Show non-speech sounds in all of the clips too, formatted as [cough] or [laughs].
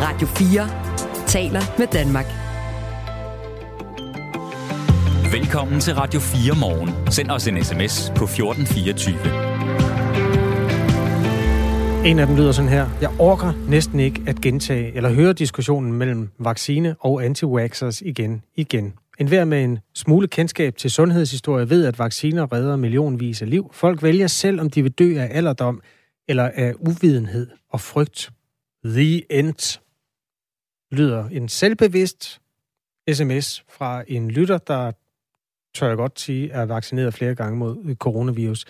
Radio 4 taler med Danmark. Velkommen til Radio 4 morgen. Send os en sms på 1424. En af dem lyder sådan her. Jeg orker næsten ikke at gentage eller høre diskussionen mellem vaccine og anti-vaxxers igen igen. En hver med en smule kendskab til sundhedshistorie ved, at vacciner redder millionvis af liv. Folk vælger selv, om de vil dø af alderdom eller af uvidenhed og frygt. The end lyder en selvbevidst sms fra en lytter, der tør jeg godt sige, er vaccineret flere gange mod coronavirus.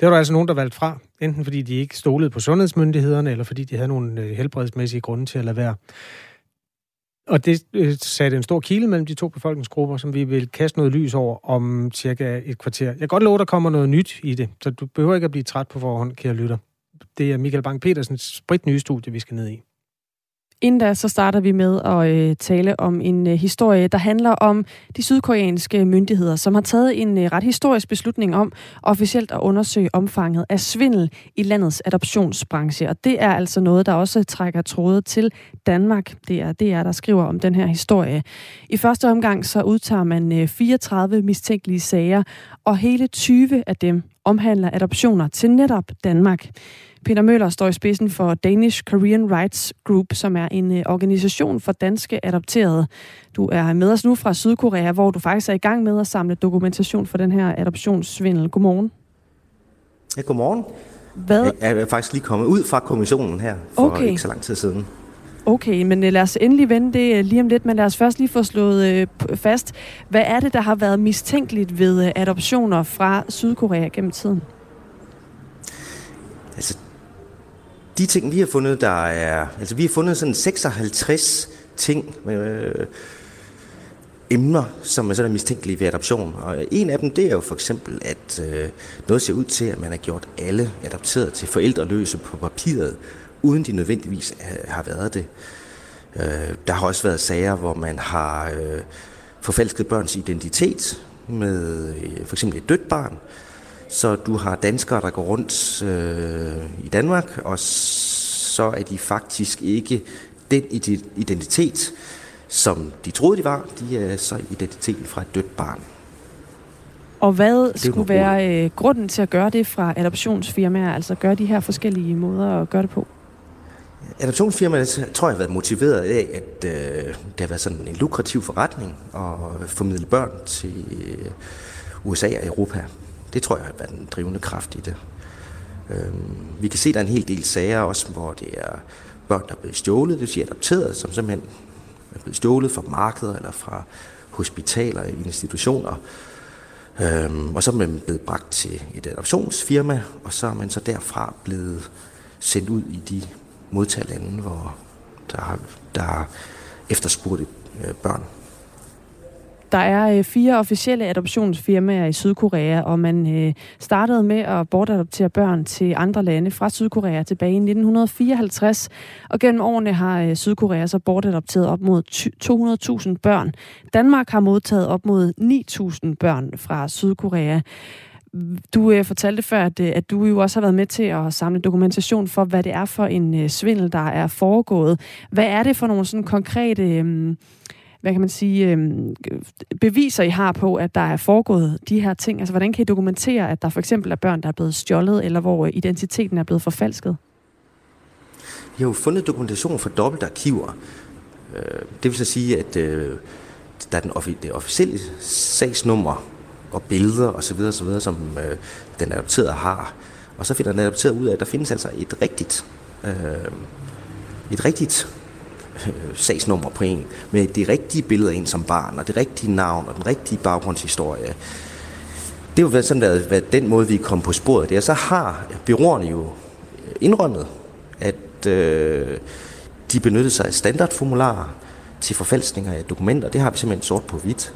Det var der altså nogen, der valgte fra, enten fordi de ikke stolede på sundhedsmyndighederne, eller fordi de havde nogle øh, helbredsmæssige grunde til at lade være. Og det øh, satte en stor kile mellem de to befolkningsgrupper, som vi vil kaste noget lys over om cirka et kvarter. Jeg kan godt love, at der kommer noget nyt i det, så du behøver ikke at blive træt på forhånd, kære lytter. Det er Michael Bang-Petersens sprit nye studie, vi skal ned i. Inden da, så starter vi med at øh, tale om en øh, historie, der handler om de sydkoreanske myndigheder, som har taget en øh, ret historisk beslutning om officielt at undersøge omfanget af svindel i landets adoptionsbranche. Og det er altså noget, der også trækker tråde til Danmark. Det er DR, der skriver om den her historie. I første omgang så udtager man øh, 34 mistænkelige sager, og hele 20 af dem omhandler adoptioner til netop Danmark. Peter Møller står i spidsen for Danish Korean Rights Group, som er en øh, organisation for danske adopterede. Du er med os nu fra Sydkorea, hvor du faktisk er i gang med at samle dokumentation for den her adoptionssvindel. Godmorgen. Ja, godmorgen. Hvad? Jeg er faktisk lige kommet ud fra kommissionen her for Okay. ikke så lang tid siden. Okay, men øh, lad os endelig vende det øh, lige om lidt, men lad os først lige få slået øh, fast. Hvad er det, der har været mistænkeligt ved adoptioner fra Sydkorea gennem tiden? Altså, de ting, vi har fundet, der er... Altså, vi har fundet sådan 56 ting, øh, emner, som er sådan mistænkelige ved adoption. Og øh, en af dem, det er jo for eksempel, at øh, noget ser ud til, at man har gjort alle adopteret til forældreløse på papiret, uden de nødvendigvis øh, har været det. Øh, der har også været sager, hvor man har øh, forfalsket børns identitet med øh, for eksempel et dødt barn. Så du har danskere, der går rundt øh, i Danmark, og så er de faktisk ikke den ide- identitet, som de troede, de var. De er så identiteten fra et dødt barn. Og hvad skulle være øh, grunden til at gøre det fra adoptionsfirmaer, altså gøre de her forskellige måder at gøre det på? Adoptionsfirmaerne tror jeg har været motiveret af, at øh, det har været sådan en lukrativ forretning at formidle børn til øh, USA og Europa. Det tror jeg har været den drivende kraft i det. Øhm, vi kan se, at der er en hel del sager også, hvor det er børn, der er blevet stjålet, det vil sige adopteret, som simpelthen er blevet stjålet fra markeder eller fra hospitaler og institutioner. Øhm, og så er man blevet bragt til et adoptionsfirma, og så er man så derfra blevet sendt ud i de modtagerlande, hvor der, har- der er efterspurgt øh, børn. Der er øh, fire officielle adoptionsfirmaer i Sydkorea, og man øh, startede med at bortadoptere børn til andre lande fra Sydkorea tilbage i 1954. Og gennem årene har øh, Sydkorea så bortadopteret op mod 200.000 børn. Danmark har modtaget op mod 9.000 børn fra Sydkorea. Du øh, fortalte før, at, øh, at du jo også har været med til at samle dokumentation for, hvad det er for en øh, svindel, der er foregået. Hvad er det for nogle sådan konkrete... Øh, hvad kan man sige, øh, beviser, I har på, at der er foregået de her ting? Altså, hvordan kan I dokumentere, at der for eksempel er børn, der er blevet stjålet, eller hvor øh, identiteten er blevet forfalsket? Vi har jo fundet dokumentation for dobbeltarkiver. Øh, det vil så sige, at øh, der er den offi- det officielle sagsnummer og billeder osv., osv. som øh, den adopterede har. Og så finder den adopterede ud af, at der findes altså et rigtigt, øh, et rigtigt øh, sagsnummer på en, med det rigtige billede af en som barn, og det rigtige navn, og den rigtige baggrundshistorie. Det har jo sådan været, været den måde, vi kom på sporet. Det er, så har byråerne jo indrømmet, at øh, de benyttede sig af standardformularer til forfalskninger af dokumenter. Det har vi simpelthen sort på hvidt.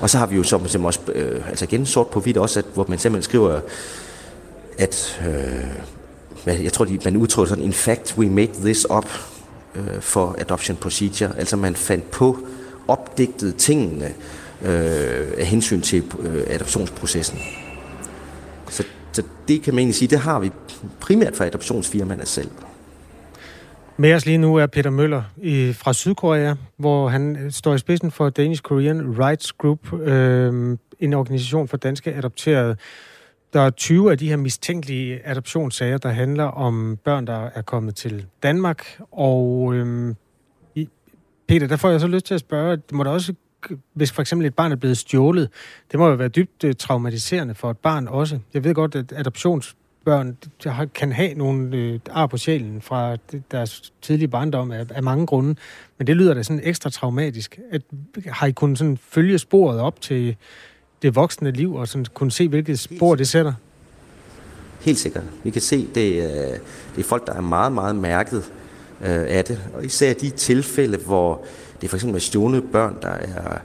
Og så har vi jo som, som også, øh, altså igen sort på hvidt også, at, hvor man simpelthen skriver, at øh, jeg tror, de, man udtrykker sådan, in fact, we made this up øh, for adoption procedure. Altså man fandt på opdigtede tingene øh, af hensyn til øh, adoptionsprocessen. Så, så det kan man egentlig sige, det har vi primært fra adoptionsfirmaerne selv. Med os lige nu er Peter Møller i, fra Sydkorea, hvor han øh, står i spidsen for Danish Korean Rights Group, øh, en organisation for danske adopterede. Der er 20 af de her mistænkelige adoptionssager, der handler om børn, der er kommet til Danmark. Og øhm, Peter, der får jeg så lyst til at spørge, det må da også, hvis for eksempel et barn er blevet stjålet, det må jo være dybt øh, traumatiserende for et barn også. Jeg ved godt, at adoptionsbørn kan have nogle øh, ar på sjælen fra deres tidlige barndom af, af mange grunde. Men det lyder da sådan ekstra traumatisk. At, har I kunnet sådan følge sporet op til det voksne liv, og sådan kunne se, hvilket spor det sætter? Helt sikkert. Vi kan se, det, øh, det er folk, der er meget, meget mærket øh, af det. Og især de tilfælde, hvor det for eksempel er stjålne børn, der er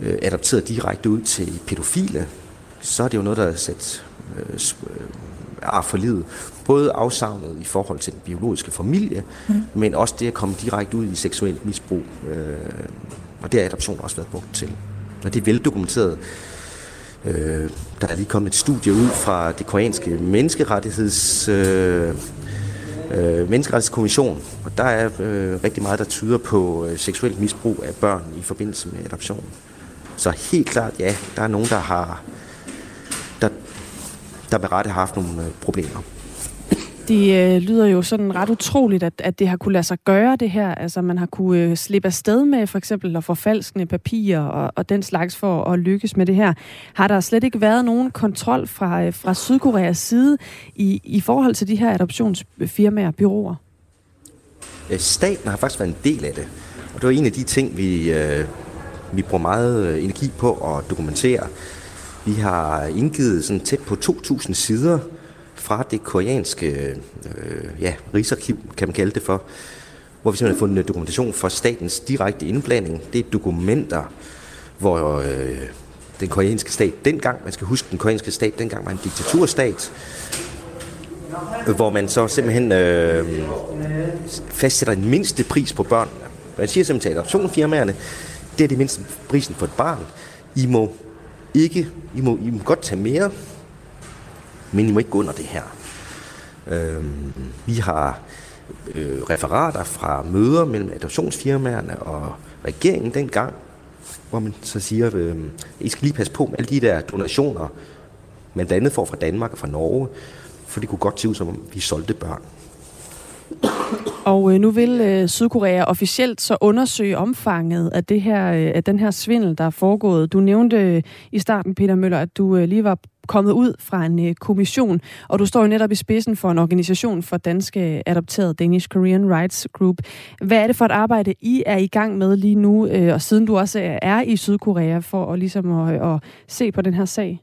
øh, adopteret direkte ud til pædofile, så er det jo noget, der er sat øh, ar for livet. Både afsavnet i forhold til den biologiske familie, mm. men også det at komme direkte ud i seksuelt misbrug. Øh, og det har adoption også været brugt til. Og det er veldokumenteret. Øh, der er lige kommet et studie ud fra det koreanske menneskerettigheds... Øh, øh, menneskerettighedskommission, og der er øh, rigtig meget, der tyder på øh, seksuelt misbrug af børn i forbindelse med adoption. Så helt klart, ja, der er nogen, der har der med rette har haft nogle øh, problemer. Det øh, lyder jo sådan ret utroligt, at, at det har kunne lade sig gøre det her. Altså man har kunne øh, slippe afsted med for eksempel at forfalskende papirer og, og den slags for at lykkes med det her. Har der slet ikke været nogen kontrol fra, øh, fra Sydkoreas side i, i forhold til de her adoptionsfirmaer, og byråer? Øh, staten har faktisk været en del af det. Og det var en af de ting, vi, øh, vi bruger meget øh, energi på at dokumentere. Vi har indgivet sådan tæt på 2.000 sider fra det koreanske øh, ja, rigsarkiv, kan man kalde det for, hvor vi simpelthen har fundet dokumentation for statens direkte indblanding. Det er dokumenter, hvor øh, den koreanske stat dengang, man skal huske, den koreanske stat dengang var en diktaturstat, hvor man så simpelthen øh, fastsætter en mindste pris på børnene. Man siger simpelthen til adoptionfirmaerne, det er det mindste prisen for et barn. I må ikke, I må, I må godt tage mere, men I må ikke gå under det her. Øh, vi har øh, referater fra møder mellem adoptionsfirmaerne og regeringen dengang, hvor man så siger, øh, I skal lige passe på med alle de der donationer, man blandt andet får fra Danmark og fra Norge, for det kunne godt se ud som om, vi solgte børn. Og øh, nu vil øh, Sydkorea officielt så undersøge omfanget af, det her, øh, af den her svindel, der er foregået. Du nævnte øh, i starten, Peter Møller, at du øh, lige var kommet ud fra en øh, kommission, og du står jo netop i spidsen for en organisation for danske adopterede Danish Korean Rights Group. Hvad er det for et arbejde, I er i gang med lige nu, øh, og siden du også øh, er i Sydkorea, for at, ligesom at, at se på den her sag?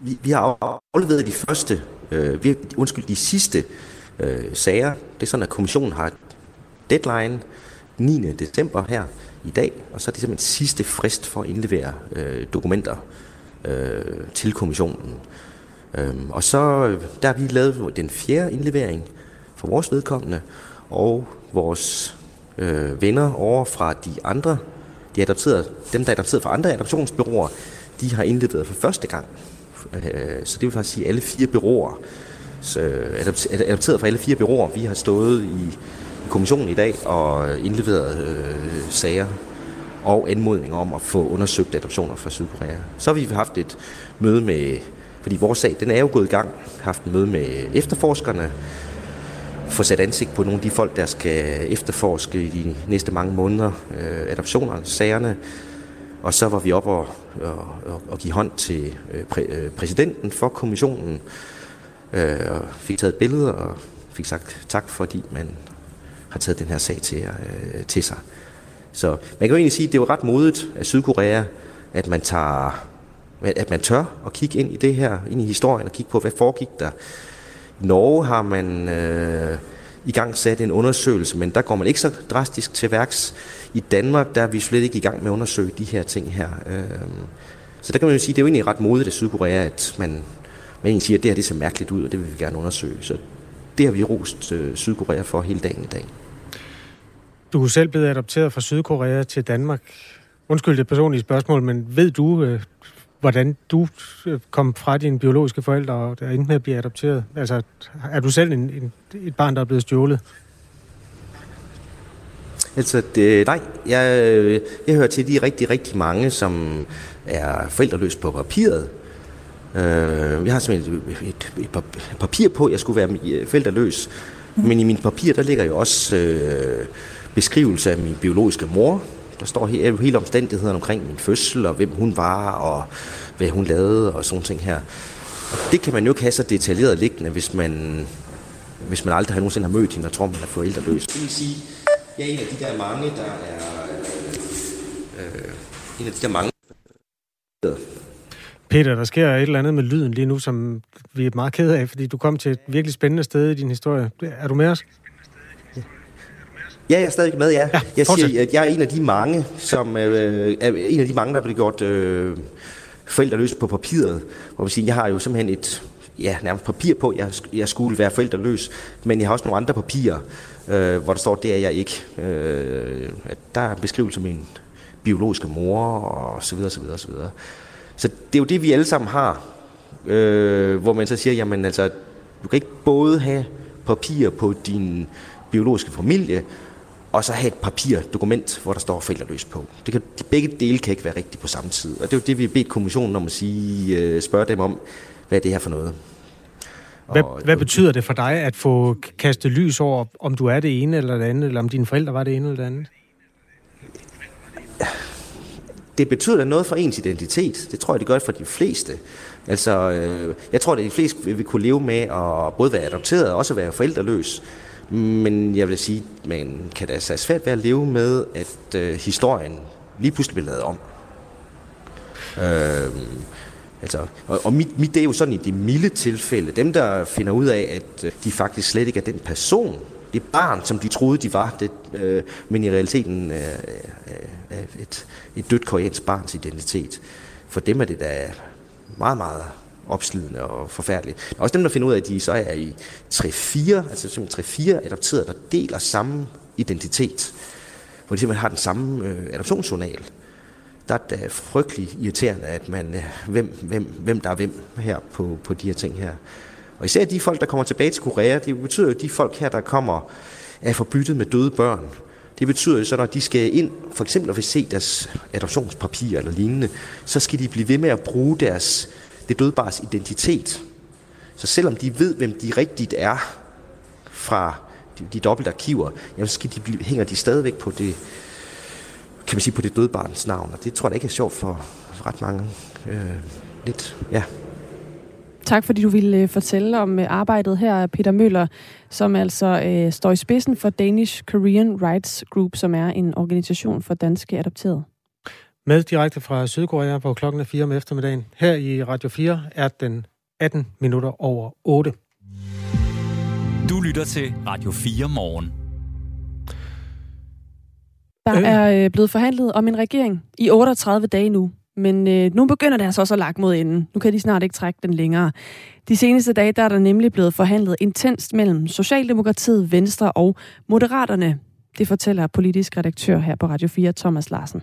Vi, vi har afleveret de første, øh, vi, undskyld, de sidste øh, sager. Det er sådan, at kommissionen har deadline 9. december her i dag, og så er det simpelthen sidste frist for at indlevere øh, dokumenter øh, til kommissionen. Øhm, og så øh, der har vi lavet den fjerde indlevering for vores vedkommende, og vores øh, venner over fra de andre, de adopterede, dem der er adopteret fra andre adoptionsbyråer, de har indleveret for første gang. Øh, så det vil faktisk sige, at alle fire byråer Øh, adopteret fra alle fire byråer. Vi har stået i, kommissionen i dag og indleveret øh, sager og anmodninger om at få undersøgt adoptioner fra Sydkorea. Så har vi haft et møde med, fordi vores sag den er jo gået i gang, haft et møde med efterforskerne, få sat ansigt på nogle af de folk, der skal efterforske i de næste mange måneder øh, adoptionerne, sagerne. Og så var vi op og, og, og, og give hånd til øh, præ, øh, præsidenten for kommissionen, øh, og fik taget billeder og fik sagt tak, fordi man har taget den her sag til, øh, til sig. Så man kan jo egentlig sige, at det er jo ret modigt af Sydkorea, at man tager at man tør at kigge ind i det her, ind i historien og kigge på, hvad foregik der. I Norge har man øh, i gang sat en undersøgelse, men der går man ikke så drastisk til værks. I Danmark, der er vi slet ikke i gang med at undersøge de her ting her. Øh, så der kan man jo sige, at det er jo egentlig ret modigt af Sydkorea, at man men en siger, at det her det ser mærkeligt ud, og det vil vi gerne undersøge. Så det har vi rost øh, Sydkorea for hele dagen i dag. Du er selv blevet adopteret fra Sydkorea til Danmark. Undskyld det personlige spørgsmål, men ved du, øh, hvordan du øh, kom fra dine biologiske forældre og der endte med at blive adopteret? Altså, er du selv en, en, et barn, der er blevet stjålet? Altså, det, nej, jeg, jeg hører til de rigtig, rigtig mange, som er forældreløs på papiret. Uh, jeg har simpelthen et, et, et papir på, jeg skulle være forældreløs. Mm. Men i min papir, der ligger jo også uh, beskrivelse af min biologiske mor. Der står hele, hele omstændighederne omkring min fødsel, og hvem hun var, og hvad hun lavede, og sådan ting her. Og det kan man jo ikke have så detaljeret liggende, hvis man, hvis man aldrig har nogensinde har mødt hende og tror, man er forældreløs. Det vil sige, jeg er en af de der mange, der er... Øh, en af de der mange... Peter, der sker et eller andet med lyden lige nu, som vi er meget kede af, fordi du kom til et virkelig spændende sted i din historie. Er du med os? Ja, jeg er stadig med, ja. ja jeg siger, at jeg er en af de mange, som øh, er en af de mange, der er blevet gjort øh, forældreløs på papiret. Hvor vi siger, jeg har jo simpelthen et ja, nærmest papir på, jeg, jeg skulle være forældreløs, men jeg har også nogle andre papirer, øh, hvor der står, det er jeg ikke. Øh, der er en beskrivelse af min biologiske mor, og så videre, så videre, så videre. Så det er jo det, vi alle sammen har, øh, hvor man så siger, jamen altså, du kan ikke både have papir på din biologiske familie, og så have et papirdokument, hvor der står forældreløs på. Det kan, de begge dele kan ikke være rigtigt på samme tid. Og det er jo det, vi har bedt kommissionen om at sige, øh, spørge dem om, hvad er det her for noget. Hvad, og, hvad betyder det for dig at få kastet lys over, om du er det ene eller det andet, eller om dine forældre var det ene eller det andet? Det betyder da noget for ens identitet. Det tror jeg, det gør for de fleste. Altså, øh, jeg tror, at de fleste vil kunne leve med at både være adopteret og også være forældreløs. Men jeg vil sige, man kan da altså svært være at leve med, at øh, historien lige pludselig bliver lavet om. Øh, altså, og og mit, mit det er jo sådan i de milde tilfælde, dem der finder ud af, at øh, de faktisk slet ikke er den person, det barn, som de troede, de var, det, øh, men i realiteten øh, øh, øh, et, et dødt koreansk barns identitet. For dem er det da meget, meget opslidende og forfærdeligt. Der er også dem, der finder ud af, at de så er i 3-4, altså simpelthen 3-4 adopterede, der deler samme identitet, hvor de simpelthen har den samme øh, adoptionsjournal. Der er det frygtelig irriterende, at man, øh, hvem, hvem, hvem der er hvem her på, på de her ting her. Og især de folk, der kommer tilbage til Korea, det betyder jo, at de folk her, der kommer, er forbyttet med døde børn. Det betyder jo så, når de skal ind, for eksempel hvis vil se deres adoptionspapir eller lignende, så skal de blive ved med at bruge deres det dødbares identitet. Så selvom de ved, hvem de rigtigt er fra de, de dobbelte arkiver, jamen, så skal de blive, hænger de stadigvæk på det, kan man sige, på det dødbarns navn. Og det tror jeg ikke er sjovt for, for ret mange. Øh, lidt, ja. Tak fordi du ville øh, fortælle om øh, arbejdet her, Peter Møller, som altså øh, står i spidsen for Danish Korean Rights Group, som er en organisation for danske adopterede. Med direkte fra Sydkorea, hvor klokken er 4 om eftermiddagen. Her i Radio 4 er den 18 minutter over 8. Du lytter til Radio 4 morgen. Der er øh, blevet forhandlet om en regering i 38 dage nu. Men øh, nu begynder det altså også at lagt mod enden. Nu kan de snart ikke trække den længere. De seneste dage der er der nemlig blevet forhandlet intenst mellem Socialdemokratiet, Venstre og Moderaterne. Det fortæller politisk redaktør her på Radio 4, Thomas Larsen.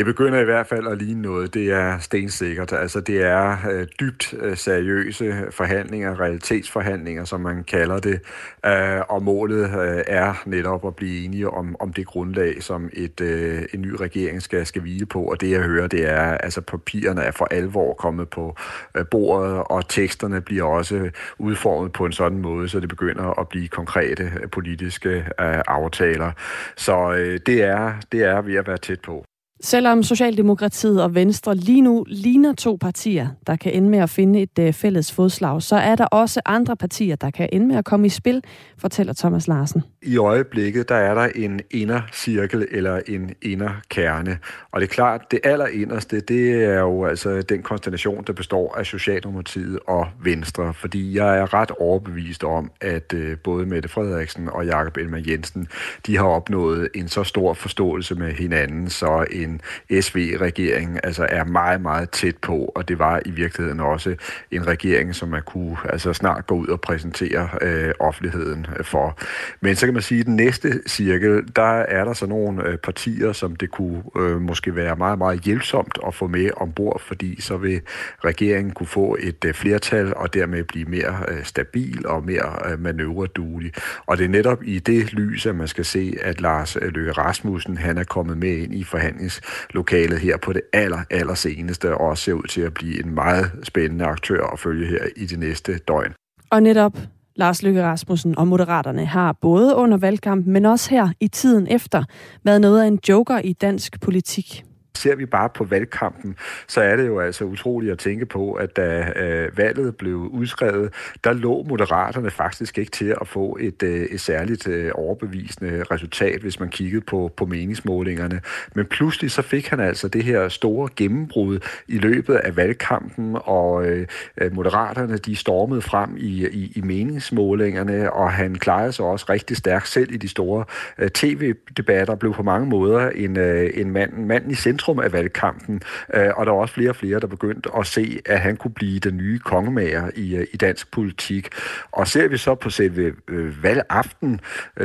Det begynder i hvert fald at ligne noget. Det er stensikkert. Altså, det er øh, dybt øh, seriøse forhandlinger, realitetsforhandlinger, som man kalder det. Øh, og målet øh, er netop at blive enige om, om det grundlag, som et, øh, en ny regering skal, skal hvile på. Og det, jeg hører, det er, altså papirerne er for alvor kommet på øh, bordet, og teksterne bliver også udformet på en sådan måde, så det begynder at blive konkrete øh, politiske øh, aftaler. Så øh, det, er, det er ved at være tæt på. Selvom Socialdemokratiet og Venstre lige nu ligner to partier, der kan ende med at finde et øh, fælles fodslag, så er der også andre partier, der kan ende med at komme i spil, fortæller Thomas Larsen. I øjeblikket, der er der en indercirkel eller en inderkerne. Og det er klart, det allerinderste, det er jo altså den konstellation, der består af Socialdemokratiet og Venstre. Fordi jeg er ret overbevist om, at øh, både Mette Frederiksen og Jakob Elmer Jensen, de har opnået en så stor forståelse med hinanden, så en en SV-regering altså er meget, meget tæt på, og det var i virkeligheden også en regering, som man kunne altså snart gå ud og præsentere øh, offentligheden for. Men så kan man sige, at den næste cirkel, der er der så nogle øh, partier, som det kunne øh, måske være meget, meget hjælpsomt at få med ombord, fordi så vil regeringen kunne få et øh, flertal og dermed blive mere øh, stabil og mere øh, manøvreduelig. Og det er netop i det lys, at man skal se, at Lars Løkke Rasmussen, han er kommet med ind i forhandlings forhandlingslokalet her på det aller, aller seneste, og også ser ud til at blive en meget spændende aktør at følge her i det næste døgn. Og netop Lars Løkke Rasmussen og Moderaterne har både under valgkampen, men også her i tiden efter, været noget af en joker i dansk politik. Ser vi bare på valgkampen, så er det jo altså utroligt at tænke på, at da øh, valget blev udskrevet, der lå moderaterne faktisk ikke til at få et, øh, et særligt øh, overbevisende resultat, hvis man kiggede på, på meningsmålingerne. Men pludselig så fik han altså det her store gennembrud i løbet af valgkampen, og øh, øh moderaterne de stormede frem i, i, i meningsmålingerne, og han klarede sig også rigtig stærkt selv i de store øh, tv-debatter, blev på mange måder en, øh, en mand, mand i centrum centrum af valgkampen, øh, og der var også flere og flere, der begyndte at se, at han kunne blive den nye kongemager i, øh, i dansk politik. Og ser vi så på selve øh, valgaften,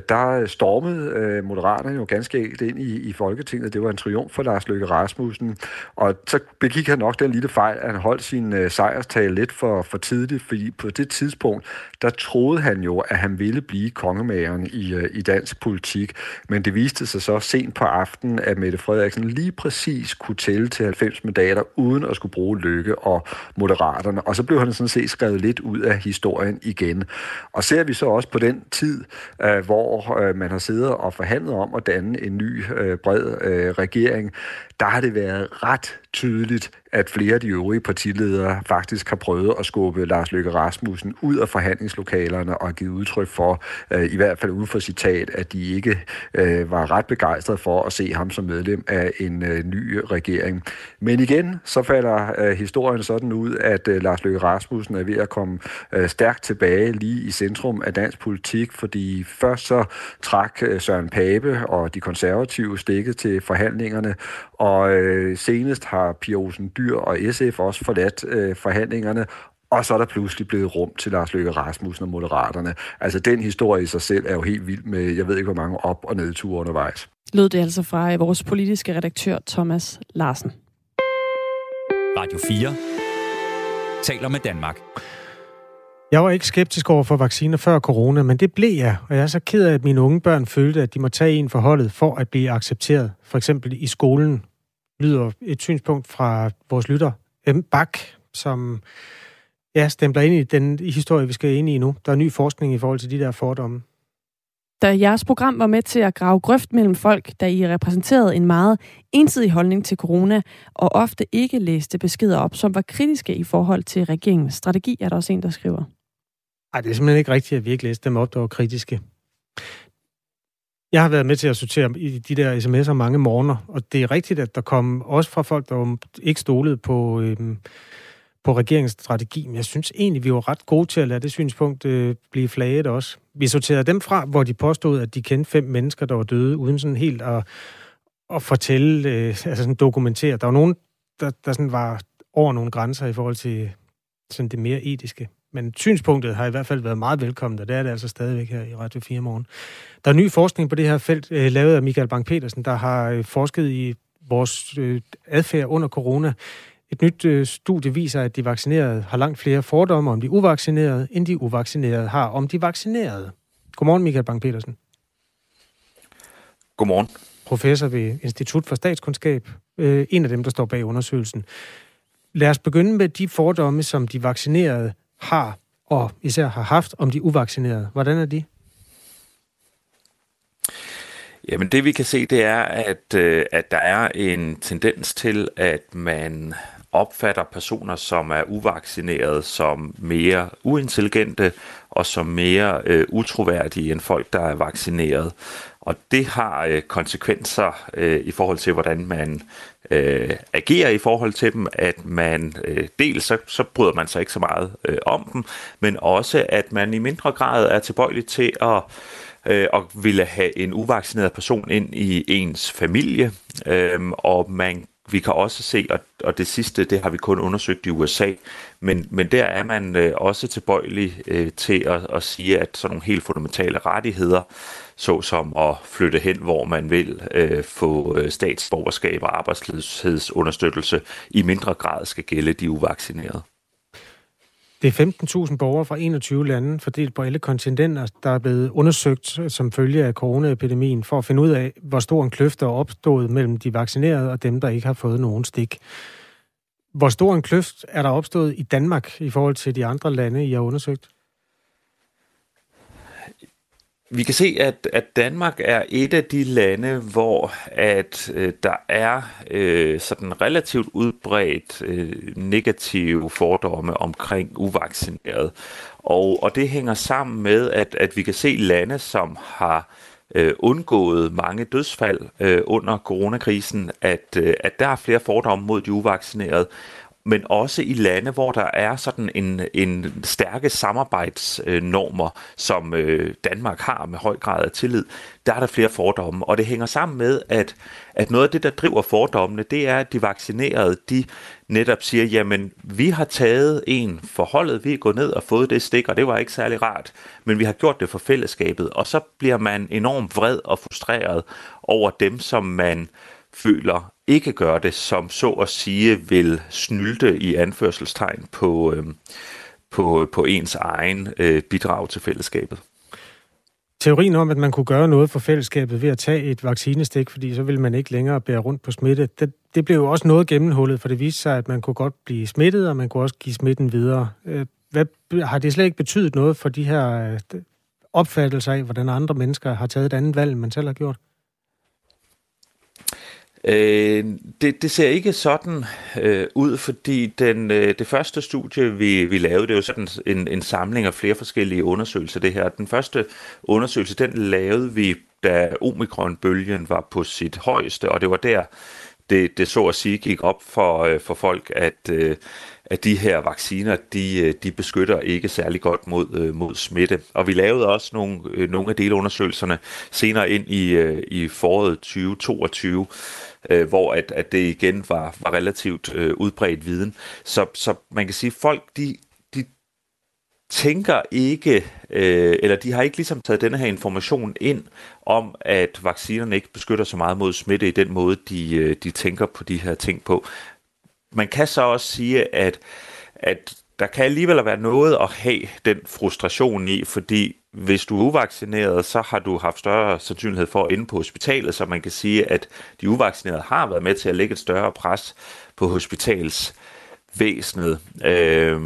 der stormede Moderaterne jo ganske helt ind i, i Folketinget. Det var en triumf for Lars Løkke Rasmussen. Og så begik han nok den lille fejl, at han holdt sin sejrstale lidt for, for tidligt, fordi på det tidspunkt, der troede han jo, at han ville blive kongemageren i, i dansk politik. Men det viste sig så sent på aftenen, at Mette Frederiksen lige præcis præcis kunne tælle til 90 mandater, uden at skulle bruge Lykke og Moderaterne. Og så blev han sådan set skrevet lidt ud af historien igen. Og ser vi så også på den tid, øh, hvor øh, man har siddet og forhandlet om at danne en ny øh, bred regering, der har det været ret tydeligt, at flere af de øvrige partiledere faktisk har prøvet at skubbe Lars Løkke Rasmussen ud af forhandlingslokalerne og har givet udtryk for, øh, i hvert fald uden for citat, at de ikke øh, var ret begejstrede for at se ham som medlem af en øh, ny regering. Men igen, så falder øh, historien sådan ud, at øh, Lars Løkke Rasmussen er ved at komme øh, stærkt tilbage lige i centrum af dansk politik, fordi først så trak øh, Søren Pape og de konservative stikket til forhandlingerne, og øh, senest har Pia Olsen Dyr og SF også forladt øh, forhandlingerne, og så er der pludselig blevet rum til Lars Løkke Rasmussen og Moderaterne. Altså den historie i sig selv er jo helt vild med, jeg ved ikke hvor mange op- og nedture undervejs. Lød det altså fra øh, vores politiske redaktør Thomas Larsen. Radio 4 taler med Danmark. Jeg var ikke skeptisk over for vacciner før corona, men det blev jeg, og jeg er så ked af, at mine unge børn følte, at de må tage en for holdet for at blive accepteret. For eksempel i skolen lyder et synspunkt fra vores lytter, M. Bak, som ja, stempler ind i den historie, vi skal ind i nu. Der er ny forskning i forhold til de der fordomme. Da jeres program var med til at grave grøft mellem folk, da I repræsenterede en meget ensidig holdning til corona, og ofte ikke læste beskeder op, som var kritiske i forhold til regeringens strategi, er der også en, der skriver. Nej, det er simpelthen ikke rigtigt, at vi ikke læste dem op, der var kritiske. Jeg har været med til at sortere i de der sms'er mange morgener, og det er rigtigt, at der kom også fra folk, der ikke stolede på, øhm, på regeringens strategi, men jeg synes egentlig, vi var ret gode til at lade det synspunkt øh, blive flaget også. Vi sorterede dem fra, hvor de påstod, at de kendte fem mennesker, der var døde, uden sådan helt at, at fortælle, øh, altså sådan dokumentere. Der var nogen, der, der sådan var over nogle grænser i forhold til sådan det mere etiske. Men synspunktet har i hvert fald været meget velkommen, og det er det altså stadigvæk her i Radio 4 morgen. Der er ny forskning på det her felt, øh, lavet af Michael Bang-Petersen, der har øh, forsket i vores øh, adfærd under corona. Et nyt studie viser, at de vaccinerede har langt flere fordomme om de uvaccinerede, end de uvaccinerede har om de vaccinerede. Godmorgen, Michael Bang-Petersen. Godmorgen. Professor ved Institut for Statskundskab. En af dem, der står bag undersøgelsen. Lad os begynde med de fordomme, som de vaccinerede har, og især har haft om de uvaccinerede. Hvordan er de? Jamen det vi kan se, det er, at, øh, at der er en tendens til, at man opfatter personer, som er uvaccinerede, som mere uintelligente og som mere øh, utroværdige end folk, der er vaccineret. Og det har øh, konsekvenser øh, i forhold til, hvordan man øh, agerer i forhold til dem, at man øh, dels så, så bryder man sig ikke så meget øh, om dem, men også at man i mindre grad er tilbøjelig til at øh, og ville have en uvaccineret person ind i ens familie, øh, og man vi kan også se, og, og det sidste, det har vi kun undersøgt i USA, men, men der er man øh, også tilbøjelig øh, til at, at sige, at sådan nogle helt fundamentale rettigheder, såsom at flytte hen, hvor man vil øh, få øh, statsborgerskab og arbejdsløshedsunderstøttelse, i mindre grad skal gælde de uvaccinerede. Det er 15.000 borgere fra 21 lande, fordelt på alle kontinenter, der er blevet undersøgt som følge af coronaepidemien, for at finde ud af, hvor stor en kløft der er opstået mellem de vaccinerede og dem, der ikke har fået nogen stik. Hvor stor en kløft er der opstået i Danmark i forhold til de andre lande, I har undersøgt? Vi kan se, at, at Danmark er et af de lande, hvor at øh, der er øh, sådan relativt udbredt øh, negative fordomme omkring uvaccineret. Og, og det hænger sammen med, at, at vi kan se lande, som har øh, undgået mange dødsfald øh, under coronakrisen, at, øh, at der er flere fordomme mod de uvaccinerede, men også i lande, hvor der er sådan en, en stærke samarbejdsnormer, som øh, Danmark har med høj grad af tillid, der er der flere fordomme. Og det hænger sammen med, at, at noget af det, der driver fordommene, det er, at de vaccinerede, de netop siger, jamen, vi har taget en forholdet, vi er gået ned og fået det stik, og det var ikke særlig rart, men vi har gjort det for fællesskabet. Og så bliver man enormt vred og frustreret over dem, som man føler ikke gør det, som så at sige vil snylte i anførselstegn på, øh, på, på ens egen øh, bidrag til fællesskabet. Teorien om, at man kunne gøre noget for fællesskabet ved at tage et vaccinestik, fordi så ville man ikke længere bære rundt på smitte, det, det blev jo også noget gennemhullet, for det viste sig, at man kunne godt blive smittet, og man kunne også give smitten videre. Øh, hvad, har det slet ikke betydet noget for de her øh, opfattelser af, hvordan andre mennesker har taget et andet valg, end man selv har gjort? Øh, det, det ser ikke sådan øh, ud, fordi den, øh, det første studie, vi, vi lavede, det er jo sådan en, en samling af flere forskellige undersøgelser, det her. Den første undersøgelse, den lavede vi, da omikronbølgen var på sit højeste, og det var der, det, det så at sige gik op for, øh, for folk, at, øh, at de her vacciner, de, øh, de beskytter ikke særlig godt mod, øh, mod smitte. Og vi lavede også nogle, øh, nogle af delundersøgelserne senere ind i, øh, i foråret 2022, øh, hvor at, at det igen var, var relativt øh, udbredt viden. Så, så man kan sige, at folk de, de tænker ikke, øh, eller de har ikke ligesom taget denne her information ind om, at vaccinerne ikke beskytter så meget mod smitte i den måde, de, øh, de tænker på de her ting på. Man kan så også sige, at, at der kan alligevel være noget at have den frustration i, fordi hvis du er uvaccineret, så har du haft større sandsynlighed for at ende på hospitalet, så man kan sige, at de uvaccinerede har været med til at lægge et større pres på hospitalsvæsenet. Øh,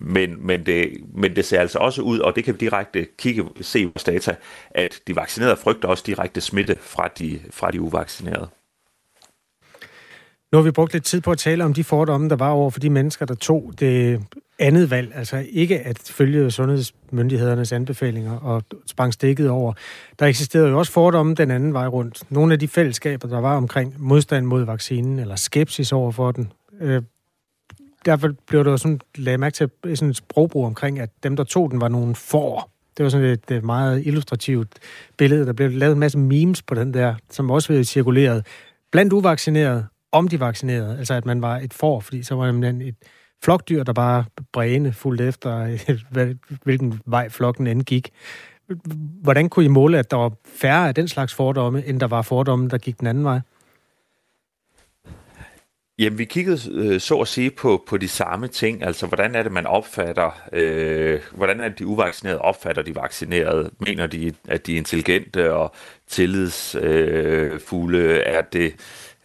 men, men, det, men det ser altså også ud, og det kan vi direkte kigge se i vores data, at de vaccinerede frygter også direkte smitte fra de, fra de uvaccinerede. Nu har vi brugt lidt tid på at tale om de fordomme, der var over for de mennesker, der tog det andet valg, altså ikke at følge sundhedsmyndighedernes anbefalinger og sprang stikket over. Der eksisterede jo også fordomme den anden vej rundt. Nogle af de fællesskaber, der var omkring modstand mod vaccinen, eller skepsis over for den, øh, derfor blev der jo sådan, lagde mærke til øh, sådan et sprogbrug omkring, at dem, der tog den, var nogle for. Det var sådan et, et meget illustrativt billede. Der blev lavet en masse memes på den der, som også blev cirkuleret blandt uvaccinerede, om de vaccinerede. Altså, at man var et for, fordi så var man et, flokdyr, der bare bræne fuldt efter, [laughs] hvilken vej flokken end gik. Hvordan kunne I måle, at der var færre af den slags fordomme, end der var fordomme, der gik den anden vej? Jamen, vi kiggede øh, så at sige på, på de samme ting, altså hvordan er det, man opfatter, øh, hvordan er det, de uvaccinerede opfatter de vaccinerede? Mener de, at de er intelligente og tillidsfulde? Øh, er det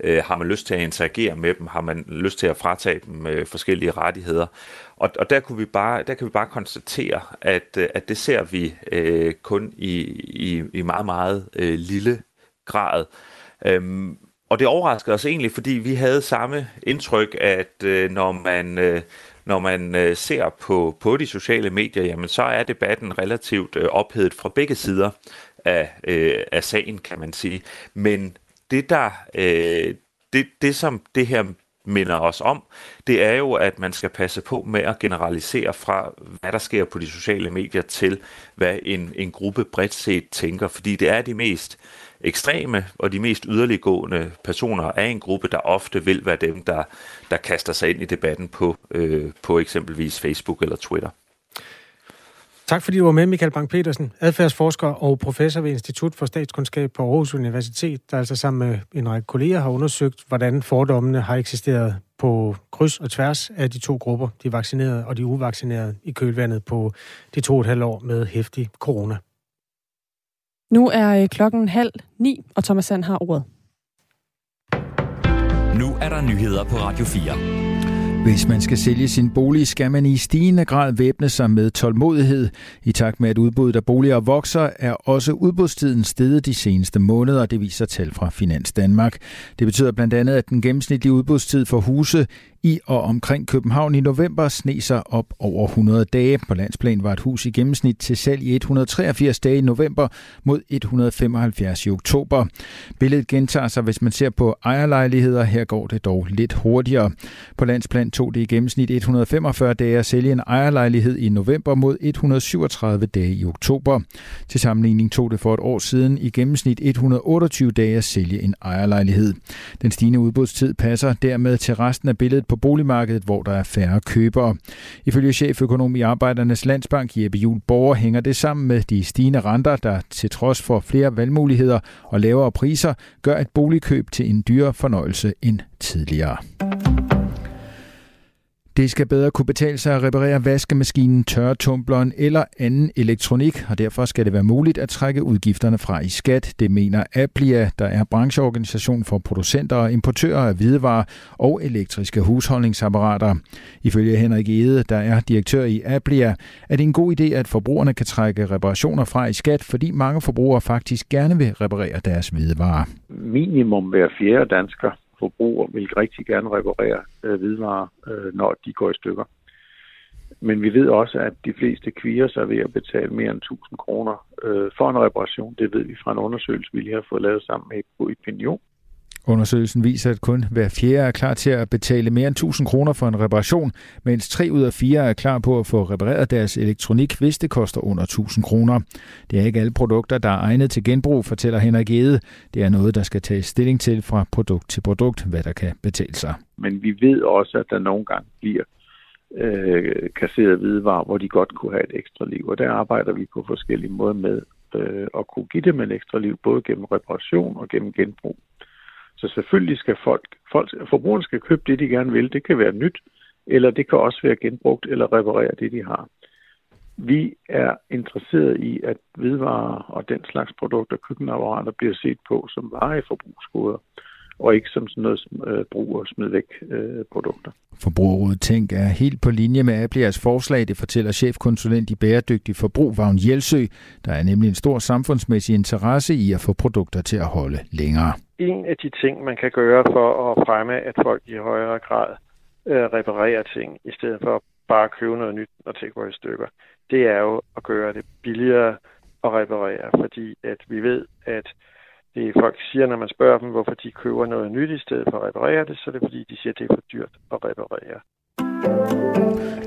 Øh, har man lyst til at interagere med dem? Har man lyst til at fratage dem øh, forskellige rettigheder? Og, og der, kunne vi bare, der kan vi bare konstatere, at, øh, at det ser vi øh, kun i, i, i meget, meget øh, lille grad. Øhm, og det overraskede os egentlig, fordi vi havde samme indtryk, at øh, når man... Øh, når man øh, ser på, på de sociale medier, jamen så er debatten relativt øh, ophedet fra begge sider af, øh, af sagen, kan man sige. Men det der, øh, det, det som det her minder os om, det er jo, at man skal passe på med at generalisere fra, hvad der sker på de sociale medier, til hvad en, en gruppe bredt set tænker, fordi det er de mest ekstreme og de mest yderliggående personer af en gruppe, der ofte vil være dem, der, der kaster sig ind i debatten på, øh, på eksempelvis Facebook eller Twitter. Tak fordi du var med, Michael Bang-Petersen, adfærdsforsker og professor ved Institut for Statskundskab på Aarhus Universitet, der altså sammen med en række kolleger har undersøgt, hvordan fordommene har eksisteret på kryds og tværs af de to grupper, de vaccinerede og de uvaccinerede, i kølvandet på de to og et halvt år med hæftig corona. Nu er øh, klokken halv ni, og Thomas Sand har ordet. Nu er der nyheder på Radio 4. Hvis man skal sælge sin bolig, skal man i stigende grad væbne sig med tålmodighed. I takt med, at udbuddet af boliger vokser, er også udbudstiden steget de seneste måneder, det viser tal fra Finans Danmark. Det betyder blandt andet, at den gennemsnitlige udbudstid for huse i og omkring København i november sne sig op over 100 dage. På landsplan var et hus i gennemsnit til salg i 183 dage i november mod 175 i oktober. Billedet gentager sig, hvis man ser på ejerlejligheder. Her går det dog lidt hurtigere. På landsplan tog det i gennemsnit 145 dage at sælge en ejerlejlighed i november mod 137 dage i oktober. Til sammenligning tog det for et år siden i gennemsnit 128 dage at sælge en ejerlejlighed. Den stigende udbudstid passer dermed til resten af billedet på boligmarkedet, hvor der er færre købere. Ifølge cheføkonom i Arbejdernes Landsbank Jeppe Juhl Borger hænger det sammen med de stigende renter, der til trods for flere valgmuligheder og lavere priser, gør et boligkøb til en dyrere fornøjelse end tidligere. Det skal bedre kunne betale sig at reparere vaskemaskinen, tørretumbleren eller anden elektronik, og derfor skal det være muligt at trække udgifterne fra i skat. Det mener Aplia, der er brancheorganisation for producenter og importører af hvidevarer og elektriske husholdningsapparater. Ifølge Henrik Ede, der er direktør i Aplia, er det en god idé, at forbrugerne kan trække reparationer fra i skat, fordi mange forbrugere faktisk gerne vil reparere deres hvidevarer. Minimum hver fjerde dansker forbruger vil rigtig gerne reparere øh, hvidevarer, øh, når de går i stykker. Men vi ved også, at de fleste kvier sig ved at betale mere end 1000 kroner øh, for en reparation. Det ved vi fra en undersøgelse, vi lige har fået lavet sammen med Opinion. Undersøgelsen viser, at kun hver fjerde er klar til at betale mere end 1000 kroner for en reparation, mens 3 ud af 4 er klar på at få repareret deres elektronik, hvis det koster under 1000 kroner. Det er ikke alle produkter, der er egnet til genbrug, fortæller Henrik Ede. Det er noget, der skal tages stilling til fra produkt til produkt, hvad der kan betale sig. Men vi ved også, at der nogle gange bliver øh, kasseret hvidevarer, hvor de godt kunne have et ekstra liv. Og der arbejder vi på forskellige måder med øh, at kunne give dem et ekstra liv, både gennem reparation og gennem genbrug. Så selvfølgelig skal folk, folk, forbrugerne skal købe det, de gerne vil. Det kan være nyt, eller det kan også være genbrugt eller reparere det, de har. Vi er interesseret i, at hvidvarer og den slags produkter, køkkenapparater, bliver set på som varer i forbrugsgoder og ikke som sådan noget øh, brug og smid væk øh, produkter. Forbrugerrådet Tænk er helt på linje med jeres forslag, det fortæller chefkonsulent i bæredygtig forbrug, Vagn Jelsø. Der er nemlig en stor samfundsmæssig interesse i at få produkter til at holde længere. En af de ting, man kan gøre for at fremme, at folk i højere grad øh, reparerer ting, i stedet for bare at købe noget nyt, når ting går i stykker, det er jo at gøre det billigere at reparere, fordi at vi ved, at det folk siger, når man spørger dem, hvorfor de køber noget nyt i stedet for at reparere det, så er det fordi, de siger, at det er for dyrt at reparere.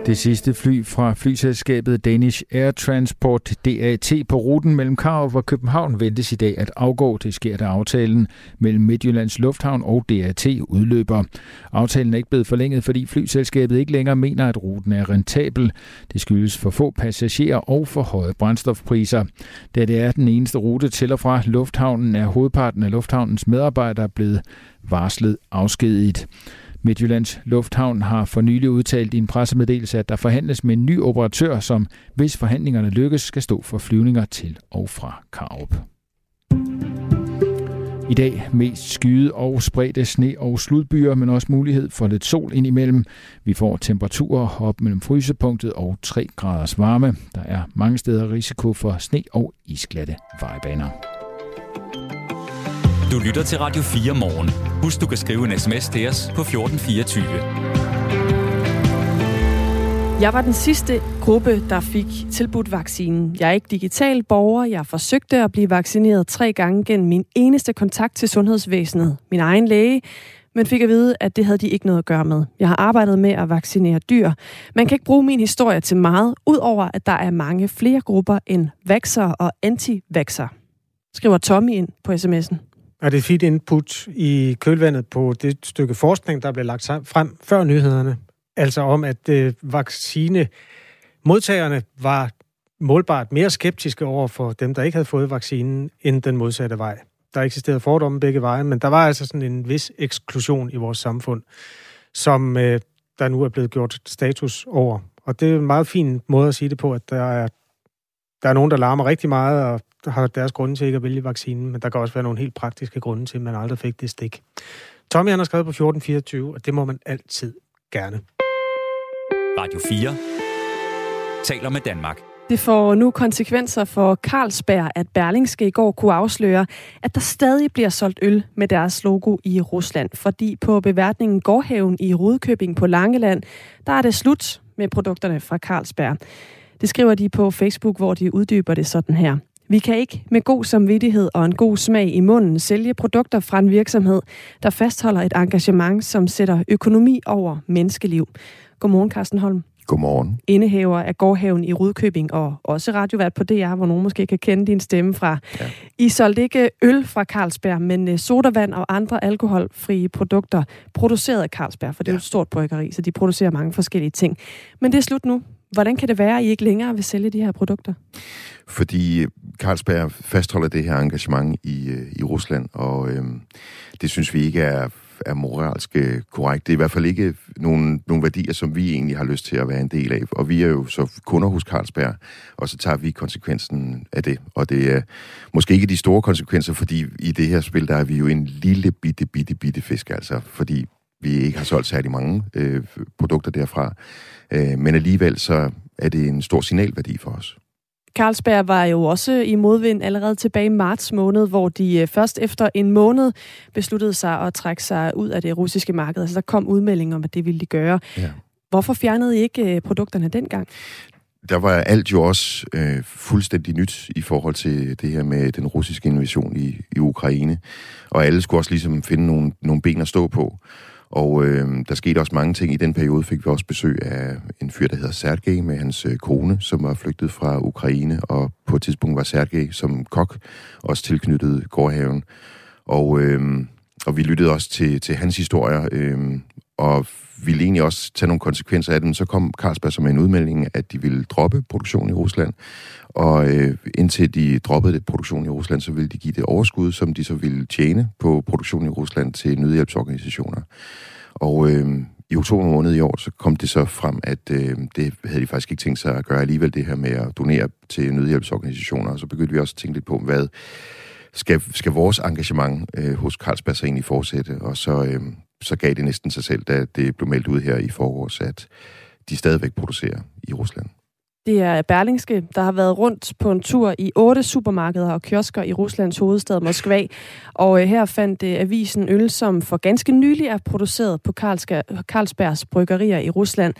Det sidste fly fra flyselskabet Danish Air Transport DAT på ruten mellem Karup og København ventes i dag at afgå. Det sker, da aftalen mellem Midtjyllands Lufthavn og DAT udløber. Aftalen er ikke blevet forlænget, fordi flyselskabet ikke længere mener, at ruten er rentabel. Det skyldes for få passagerer og for høje brændstofpriser. Da det er den eneste rute til og fra lufthavnen, er hovedparten af lufthavnens medarbejdere blevet varslet afskediget. Midtjyllands Lufthavn har for nylig udtalt i en pressemeddelelse, at der forhandles med en ny operatør, som hvis forhandlingerne lykkes, skal stå for flyvninger til og fra Karup. I dag mest skyde og spredte sne og sludbyer, men også mulighed for lidt sol indimellem. Vi får temperaturer op mellem frysepunktet og 3 graders varme. Der er mange steder risiko for sne og isglatte vejbaner. Du lytter til Radio 4 morgen. Husk, du kan skrive en sms til os på 1424. Jeg var den sidste gruppe, der fik tilbudt vaccinen. Jeg er ikke digital borger. Jeg forsøgte at blive vaccineret tre gange gennem min eneste kontakt til sundhedsvæsenet, min egen læge. men fik at vide, at det havde de ikke noget at gøre med. Jeg har arbejdet med at vaccinere dyr. Man kan ikke bruge min historie til meget, udover at der er mange flere grupper end vaxer og anti-vaxer, skriver Tommy ind på sms'en. Er det et fint input i kølvandet på det stykke forskning, der blev lagt frem før nyhederne? Altså om, at øh, var målbart mere skeptiske over for dem, der ikke havde fået vaccinen, end den modsatte vej. Der eksisterede fordomme begge veje, men der var altså sådan en vis eksklusion i vores samfund, som øh, der nu er blevet gjort status over. Og det er en meget fin måde at sige det på, at der er, der er nogen, der larmer rigtig meget, og har deres grunde til ikke at vælge vaccinen, men der kan også være nogle helt praktiske grunde til, at man aldrig fik det stik. Tommy han har skrevet på 1424, og det må man altid gerne. Radio 4 taler med Danmark. Det får nu konsekvenser for Carlsberg, at Berlingske i går kunne afsløre, at der stadig bliver solgt øl med deres logo i Rusland. Fordi på beværtningen Gårdhaven i Rudkøbing på Langeland, der er det slut med produkterne fra Carlsberg. Det skriver de på Facebook, hvor de uddyber det sådan her. Vi kan ikke med god samvittighed og en god smag i munden sælge produkter fra en virksomhed, der fastholder et engagement, som sætter økonomi over menneskeliv. Godmorgen, Carsten Holm. Godmorgen. Indehaver af Gårdhaven i Rudkøbing, og også radiovært på DR, hvor nogen måske kan kende din stemme fra. Ja. I solgte ikke øl fra Carlsberg, men øh, sodavand og andre alkoholfrie produkter produceret af Carlsberg, for det er jo et stort bryggeri, så de producerer mange forskellige ting. Men det er slut nu. Hvordan kan det være, at I ikke længere vil sælge de her produkter? Fordi øh, Carlsberg fastholder det her engagement i, øh, i Rusland, og øh, det synes vi ikke er er moralsk øh, korrekt. Det er i hvert fald ikke nogle, nogle værdier, som vi egentlig har lyst til at være en del af. Og vi er jo så kunder hos Carlsberg, og så tager vi konsekvensen af det. Og det er måske ikke de store konsekvenser, fordi i det her spil, der er vi jo en lille bitte, bitte, bitte fisk, altså. Fordi vi ikke har solgt særlig mange øh, produkter derfra. Øh, men alligevel så er det en stor signalværdi for os. Carlsberg var jo også i modvind allerede tilbage i marts måned, hvor de øh, først efter en måned besluttede sig at trække sig ud af det russiske marked. Altså der kom udmelding om, at det ville de gøre. Ja. Hvorfor fjernede I ikke øh, produkterne dengang? Der var alt jo også øh, fuldstændig nyt i forhold til det her med den russiske invasion i, i Ukraine. Og alle skulle også ligesom finde nogle, nogle ben at stå på. Og øh, der skete også mange ting. I den periode fik vi også besøg af en fyr, der hedder Sergej, med hans øh, kone, som var flygtet fra Ukraine, og på et tidspunkt var Sergej som kok også tilknyttet gårdhaven. Og, øh, og vi lyttede også til, til hans historier, øh, og ville egentlig også tage nogle konsekvenser af dem. Så kom Carlsberg som en udmelding, at de ville droppe produktionen i Rusland. Og øh, indtil de droppede produktionen produktion i Rusland, så ville de give det overskud, som de så ville tjene på produktionen i Rusland til nødhjælpsorganisationer. Og øh, i oktober måned i år, så kom det så frem, at øh, det havde de faktisk ikke tænkt sig at gøre alligevel, det her med at donere til nødhjælpsorganisationer. Og så begyndte vi også at tænke lidt på, hvad skal, skal vores engagement øh, hos Carlsberg så egentlig fortsætte? Og så, øh, så gav det næsten sig selv, da det blev meldt ud her i forårs, at de stadigvæk producerer i Rusland. Det er Berlingske, der har været rundt på en tur i otte supermarkeder og kiosker i Ruslands hovedstad Moskva. Og øh, her fandt øh, avisen øl, som for ganske nylig er produceret på Carlsbergs bryggerier i Rusland.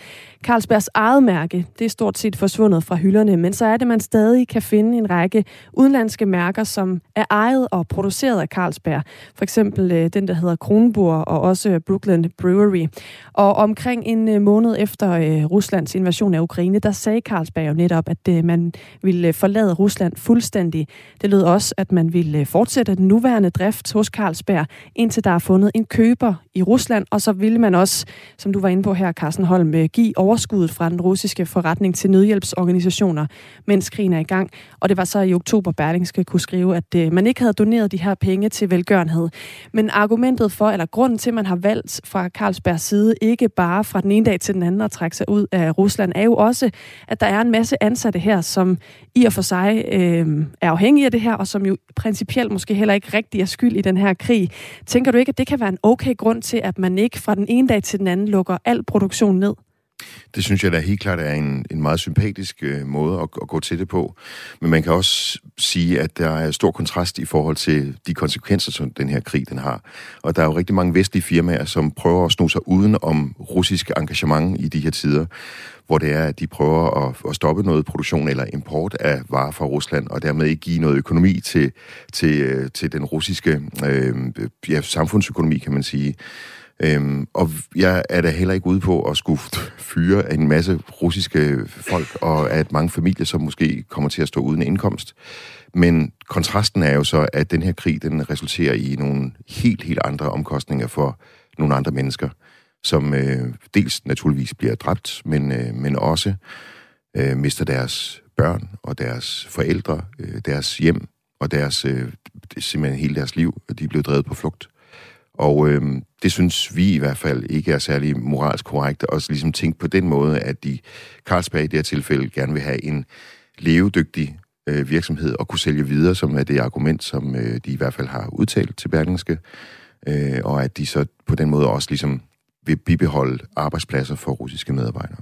Carlsbergs eget mærke, det er stort set forsvundet fra hylderne, men så er det, man stadig kan finde en række udenlandske mærker, som er ejet og produceret af Carlsberg. For eksempel øh, den, der hedder Kronburg og også Brooklyn Brewery. Og omkring en måned efter Ruslands invasion af Ukraine, der sagde Carlsberg Carlsberg jo netop, at øh, man ville øh, forlade Rusland fuldstændig. Det lød også, at man ville øh, fortsætte den nuværende drift hos Carlsberg, indtil der er fundet en køber i Rusland, og så ville man også, som du var inde på her, Carsten Holm, øh, give overskuddet fra den russiske forretning til nødhjælpsorganisationer, mens krigen er i gang. Og det var så i oktober, Berlingske kunne skrive, at man ikke havde doneret de her penge til velgørenhed. Men argumentet for, eller grunden til, at man har valgt fra Carlsbergs side, ikke bare fra den ene dag til den anden at trække sig ud af Rusland, er jo også, at der er en masse ansatte her, som i og for sig øh, er afhængige af det her, og som jo principielt måske heller ikke rigtig er skyld i den her krig. Tænker du ikke, at det kan være en okay grund til, at man ikke fra den ene dag til den anden lukker al produktion ned? Det synes jeg da helt klart er en, en meget sympatisk øh, måde at, at gå til det på. Men man kan også sige, at der er stor kontrast i forhold til de konsekvenser, som den her krig den har. Og der er jo rigtig mange vestlige firmaer, som prøver at sno sig uden om russisk engagement i de her tider hvor det er, at de prøver at, at stoppe noget produktion eller import af varer fra Rusland, og dermed ikke give noget økonomi til, til, øh, til den russiske øh, ja, samfundsøkonomi, kan man sige. Øhm, og jeg er da heller ikke ude på at skulle fyre en masse russiske folk, og at mange familier, som måske kommer til at stå uden indkomst. Men kontrasten er jo så, at den her krig, den resulterer i nogle helt, helt andre omkostninger for nogle andre mennesker, som øh, dels naturligvis bliver dræbt, men, øh, men også øh, mister deres børn og deres forældre, øh, deres hjem og deres, øh, simpelthen hele deres liv. De er blevet drevet på flugt. Og øh, det synes vi i hvert fald ikke er særlig moralsk korrekt at også ligesom tænke på den måde, at de Carlsberg i det her tilfælde gerne vil have en levedygtig øh, virksomhed og kunne sælge videre, som er det argument, som øh, de i hvert fald har udtalt til Berlingske, øh, og at de så på den måde også ligesom vil bibeholde arbejdspladser for russiske medarbejdere.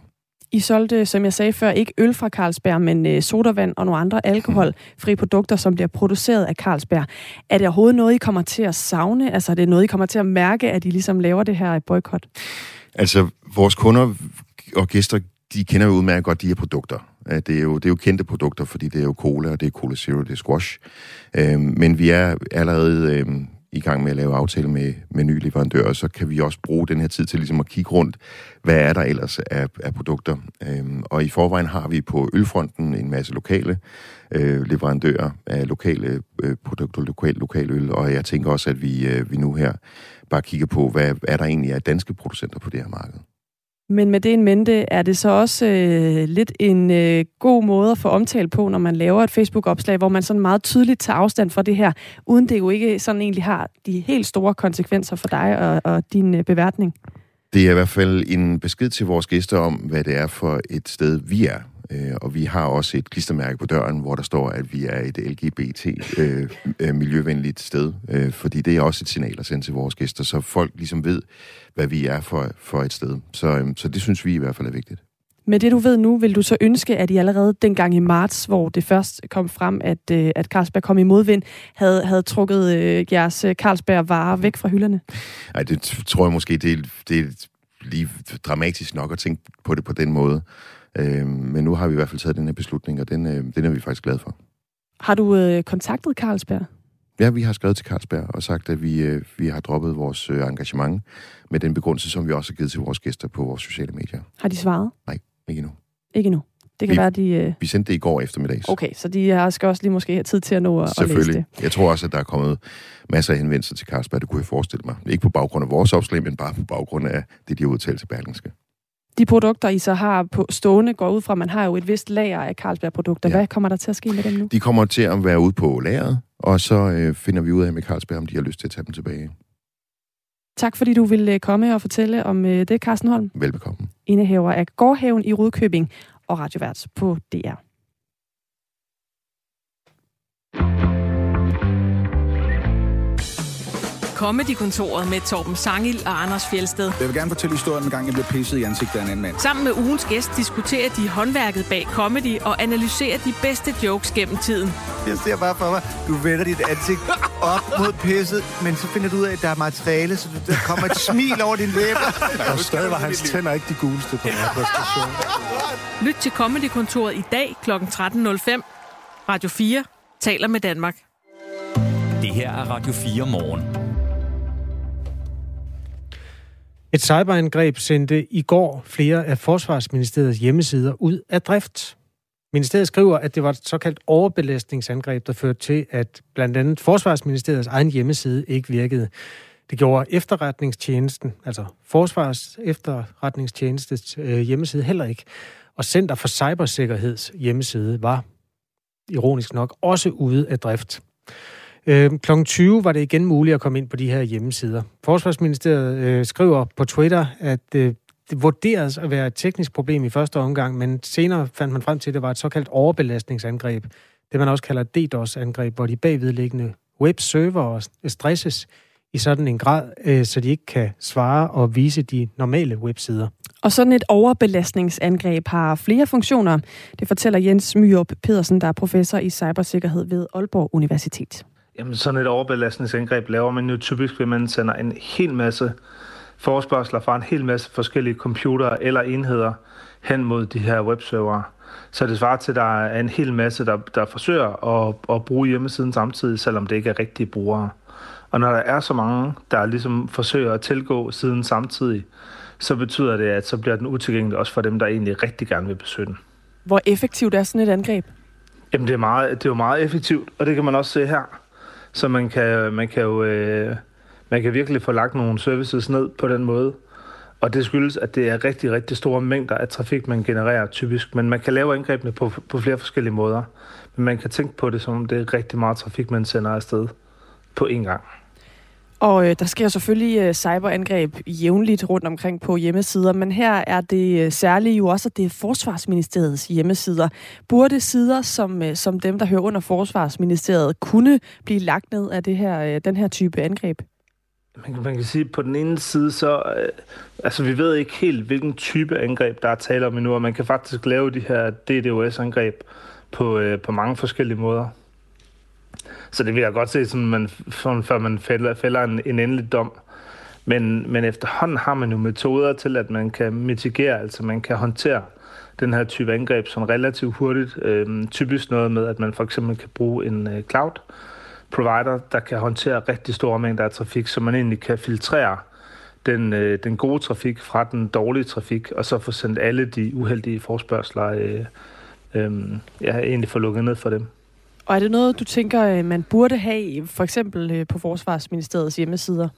I solgte, som jeg sagde før, ikke øl fra Carlsberg, men øh, sodavand og nogle andre alkoholfri produkter, som bliver produceret af Carlsberg. Er det overhovedet noget, I kommer til at savne? Altså er det noget, I kommer til at mærke, at I ligesom laver det her boykot? Altså, vores kunder og gæster, de kender jo udmærket godt de her produkter. Øh, det er, jo, det er jo kendte produkter, fordi det er jo cola, og det er Cola Zero, det er squash. Øhm, men vi er allerede øhm, i gang med at lave aftale med, med nye leverandører, så kan vi også bruge den her tid til ligesom at kigge rundt, hvad er der ellers af, af produkter. Øhm, og i forvejen har vi på ølfronten en masse lokale øh, leverandører af lokale øh, produkter, lokal, lokal øl, og jeg tænker også, at vi, øh, vi nu her bare kigger på, hvad er der egentlig af danske producenter på det her marked. Men med det en mente, er det så også øh, lidt en øh, god måde at få omtale på, når man laver et Facebook-opslag, hvor man sådan meget tydeligt tager afstand fra det her, uden det jo ikke sådan egentlig har de helt store konsekvenser for dig og, og din øh, beværtning? Det er i hvert fald en besked til vores gæster om, hvad det er for et sted, vi er. Øh, og vi har også et klistermærke på døren, hvor der står, at vi er et LGBT-miljøvenligt øh, sted. Øh, fordi det er også et signal at sende til vores gæster, så folk ligesom ved, hvad vi er for, for et sted. Så, så det synes vi i hvert fald er vigtigt. Med det, du ved nu, vil du så ønske, at I allerede dengang i marts, hvor det først kom frem, at, at Carlsberg kom i modvind, havde, havde trukket øh, jeres Carlsberg-varer væk fra hylderne? Nej, det tror jeg måske, det det lige dramatisk nok at tænke på det på den måde. Øh, men nu har vi i hvert fald taget den her beslutning, og den, øh, den er vi faktisk glade for. Har du øh, kontaktet Carlsberg? Ja, vi har skrevet til Carlsberg og sagt, at vi, øh, vi har droppet vores øh, engagement med den begrundelse, som vi også har givet til vores gæster på vores sociale medier. Har de svaret? Nej, ikke endnu. Ikke endnu? Det kan vi, være, de... Øh... Vi sendte det i går eftermiddag. Okay, så de har, skal også lige måske have tid til at nå at, at læse det. Jeg tror også, at der er kommet masser af henvendelser til Carlsberg, det kunne jeg forestille mig. Ikke på baggrund af vores opslag, men bare på baggrund af det, de har udtalt til Berlingske. De produkter, I så har på stående, går ud fra, man har jo et vist lager af Carlsberg-produkter. Ja. Hvad kommer der til at ske med dem nu? De kommer til at være ude på lageret, og så øh, finder vi ud af med Carlsberg, om de har lyst til at tage dem tilbage. Tak fordi du ville komme og fortælle om øh, det, Carsten Holm. Velbekomme. Indehaver af Gårdhaven i Rudkøbing og radiovært på DR. Comedy-kontoret med Torben Sangil og Anders Fjelsted. Jeg vil gerne fortælle historien en gang, jeg blev pisset i ansigtet af en anden mand. Sammen med ugens gæst diskuterer de håndværket bag comedy og analyserer de bedste jokes gennem tiden. Jeg ser bare for mig, du vender dit ansigt op mod pisset, men så finder du ud af, at der er materiale, så der kommer et smil over din læber. Og stadig var hans tænder ikke de guleste på den her præstation. Lyt til Comedy-kontoret i dag kl. 13.05. Radio 4 taler med Danmark. Det her er Radio 4 morgen. Et cyberangreb sendte i går flere af Forsvarsministeriets hjemmesider ud af drift. Ministeriet skriver, at det var et såkaldt overbelastningsangreb, der førte til, at blandt andet Forsvarsministeriets egen hjemmeside ikke virkede. Det gjorde efterretningstjenesten, altså Forsvars efterretningstjenestes øh, hjemmeside heller ikke. Og Center for Cybersikkerheds hjemmeside var, ironisk nok, også ude af drift. Øh, kl. 20 var det igen muligt at komme ind på de her hjemmesider. Forsvarsministeriet øh, skriver på Twitter, at øh, det vurderes at være et teknisk problem i første omgang, men senere fandt man frem til, at det var et såkaldt overbelastningsangreb. Det man også kalder DDoS-angreb, hvor de bagvedliggende webserver stresses i sådan en grad, øh, så de ikke kan svare og vise de normale websider. Og sådan et overbelastningsangreb har flere funktioner. Det fortæller Jens Myrup Pedersen, der er professor i cybersikkerhed ved Aalborg Universitet. Jamen sådan et overbelastningsangreb laver man jo typisk ved, man sender en hel masse forspørgseler fra en hel masse forskellige computere eller enheder hen mod de her webserver. Så det svarer til, at der er en hel masse, der, der forsøger at, at bruge hjemmesiden samtidig, selvom det ikke er rigtige brugere. Og når der er så mange, der ligesom forsøger at tilgå siden samtidig, så betyder det, at så bliver den utilgængelig også for dem, der egentlig rigtig gerne vil besøge den. Hvor effektivt er sådan et angreb? Jamen, det er, meget, det er jo meget effektivt, og det kan man også se her. Så man kan, man kan jo øh, man kan virkelig få lagt nogle services ned på den måde. Og det skyldes, at det er rigtig, rigtig store mængder af trafik, man genererer typisk. Men man kan lave angrebene på, på flere forskellige måder. Men man kan tænke på det, som om det er rigtig meget trafik, man sender afsted på én gang. Og øh, der sker selvfølgelig øh, cyberangreb jævnligt rundt omkring på hjemmesider, men her er det øh, særligt jo også, at det er Forsvarsministeriets hjemmesider. Burde sider som, øh, som dem, der hører under Forsvarsministeriet, kunne blive lagt ned af det her, øh, den her type angreb? Man, man kan sige, at på den ene side, så... Øh, altså, vi ved ikke helt, hvilken type angreb, der er tale om endnu, og man kan faktisk lave de her DDoS-angreb på, øh, på mange forskellige måder. Så det vil jeg godt se, sådan, man, før man fælder, fælder en, en endelig dom. Men, men efterhånden har man jo metoder til, at man kan mitigere, altså man kan håndtere den her type angreb sådan relativt hurtigt. Øhm, typisk noget med, at man for eksempel kan bruge en øh, cloud provider, der kan håndtere rigtig store mængder af trafik, så man egentlig kan filtrere den, øh, den gode trafik fra den dårlige trafik, og så få sendt alle de uheldige forspørgseler, øh, øh, ja, egentlig få lukket ned for dem. Og er det noget, du tænker, øh, man burde have, for eksempel øh, på Forsvarsministeriets hjemmesider?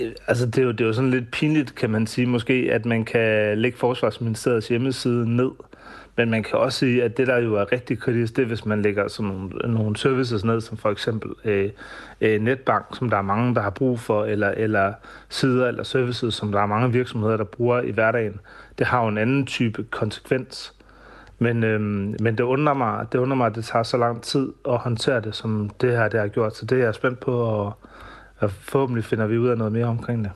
Øh, altså, det er, jo, det er jo sådan lidt pinligt, kan man sige, måske, at man kan lægge Forsvarsministeriets hjemmeside ned. Men man kan også sige, at det, der jo er rigtig kritisk, det er, hvis man lægger sådan nogle, nogle services ned, som for eksempel øh, øh, netbank, som der er mange, der har brug for, eller, eller sider eller services, som der er mange virksomheder, der bruger i hverdagen. Det har jo en anden type konsekvens. Men, øhm, men det undrer mig, det undrer mig, at det tager så lang tid at håndtere det, som det her det har gjort. Så det er jeg spændt på, og, og forhåbentlig finder vi ud af noget mere omkring det.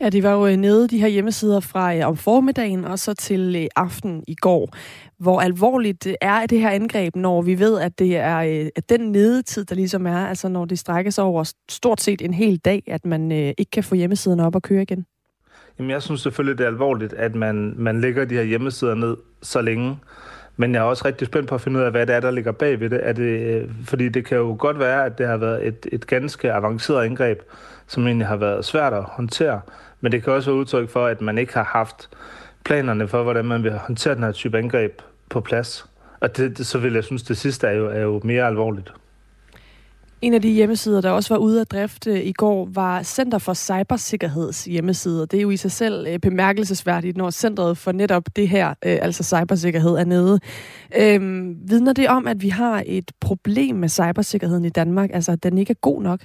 Ja, de var jo øh, nede, de her hjemmesider fra øh, om formiddagen og så til øh, aften i går. Hvor alvorligt er det her angreb, når vi ved, at det er at den nedetid, der ligesom er, altså når det strækker sig over stort set en hel dag, at man ikke kan få hjemmesiden op og køre igen? Jamen, jeg synes selvfølgelig, det er alvorligt, at man, man lægger de her hjemmesider ned så længe. Men jeg er også rigtig spændt på at finde ud af, hvad det er, der ligger bag ved det. Er det øh, fordi det kan jo godt være, at det har været et, et ganske avanceret indgreb, som egentlig har været svært at håndtere. Men det kan også være udtryk for, at man ikke har haft planerne for, hvordan man vil håndtere den her type angreb på plads. Og det, det, så vil jeg synes, det sidste er jo, er jo mere alvorligt. En af de hjemmesider, der også var ude at drifte i går, var Center for Cybersikkerheds hjemmeside. Det er jo i sig selv øh, bemærkelsesværdigt, når centret for netop det her, øh, altså cybersikkerhed, er nede. Øhm, vidner det om, at vi har et problem med cybersikkerheden i Danmark, altså at den ikke er god nok?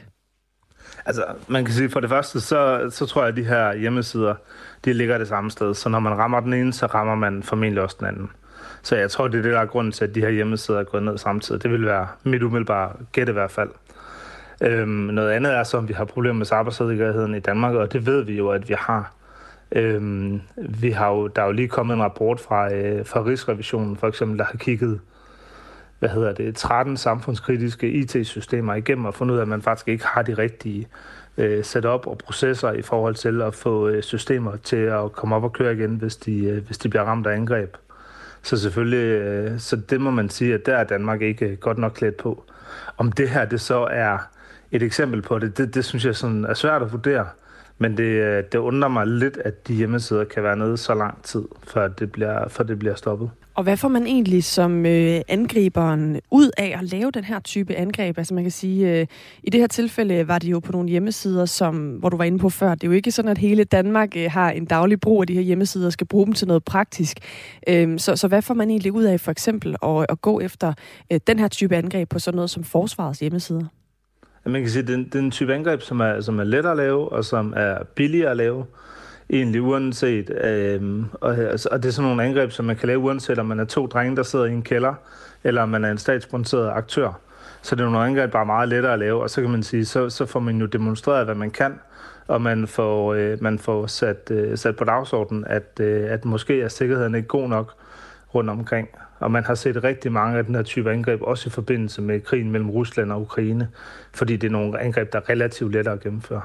Altså, man kan sige, for det første, så, så tror jeg, at de her hjemmesider, de ligger det samme sted. Så når man rammer den ene, så rammer man formentlig også den anden. Så jeg tror, det er det, der er grunden til, at de her hjemmesider er gået ned samtidig. Det vil være mit umiddelbare gæt i hvert fald. Øhm, noget andet er så, om vi har problemer med cybersikkerheden i Danmark, og det ved vi jo, at vi har. Øhm, vi har jo, der er jo lige kommet en rapport fra, øh, fra Rigsrevisionen, for eksempel, der har kigget hvad hedder det, 13 samfundskritiske IT-systemer igennem og fundet ud af, at man faktisk ikke har de rigtige øh, setup og processer i forhold til at få øh, systemer til at komme op og køre igen, hvis de, øh, hvis de bliver ramt af angreb. Så selvfølgelig, øh, så det må man sige, at der er Danmark ikke øh, godt nok klædt på. Om det her det så er et eksempel på det, det, det synes jeg sådan er svært at vurdere. Men det, øh, det undrer mig lidt, at de hjemmesider kan være nede så lang tid, før det bliver, før det bliver stoppet. Og hvad får man egentlig som øh, angriberen ud af at lave den her type angreb? Altså man kan sige, øh, i det her tilfælde var det jo på nogle hjemmesider, som, hvor du var inde på før. Det er jo ikke sådan, at hele Danmark øh, har en daglig brug af de her hjemmesider og skal bruge dem til noget praktisk. Øh, så, så hvad får man egentlig ud af for eksempel at, at gå efter øh, den her type angreb på sådan noget som forsvarets hjemmesider? Man kan sige, at den, en type angreb, som er, som er lettere at lave og som er billigere at lave, egentlig uanset. Øh, og, altså, og det er sådan nogle angreb, som man kan lave uanset om man er to drenge, der sidder i en kælder, eller om man er en statssponsoreret aktør. Så det er nogle angreb, bare meget lettere at lave, og så kan man sige, så, så får man jo demonstreret, hvad man kan, og man får, øh, man får sat, øh, sat på dagsordenen, at, øh, at måske er sikkerheden ikke god nok rundt omkring. Og man har set rigtig mange af den her type angreb, også i forbindelse med krigen mellem Rusland og Ukraine, fordi det er nogle angreb, der er relativt lettere at gennemføre.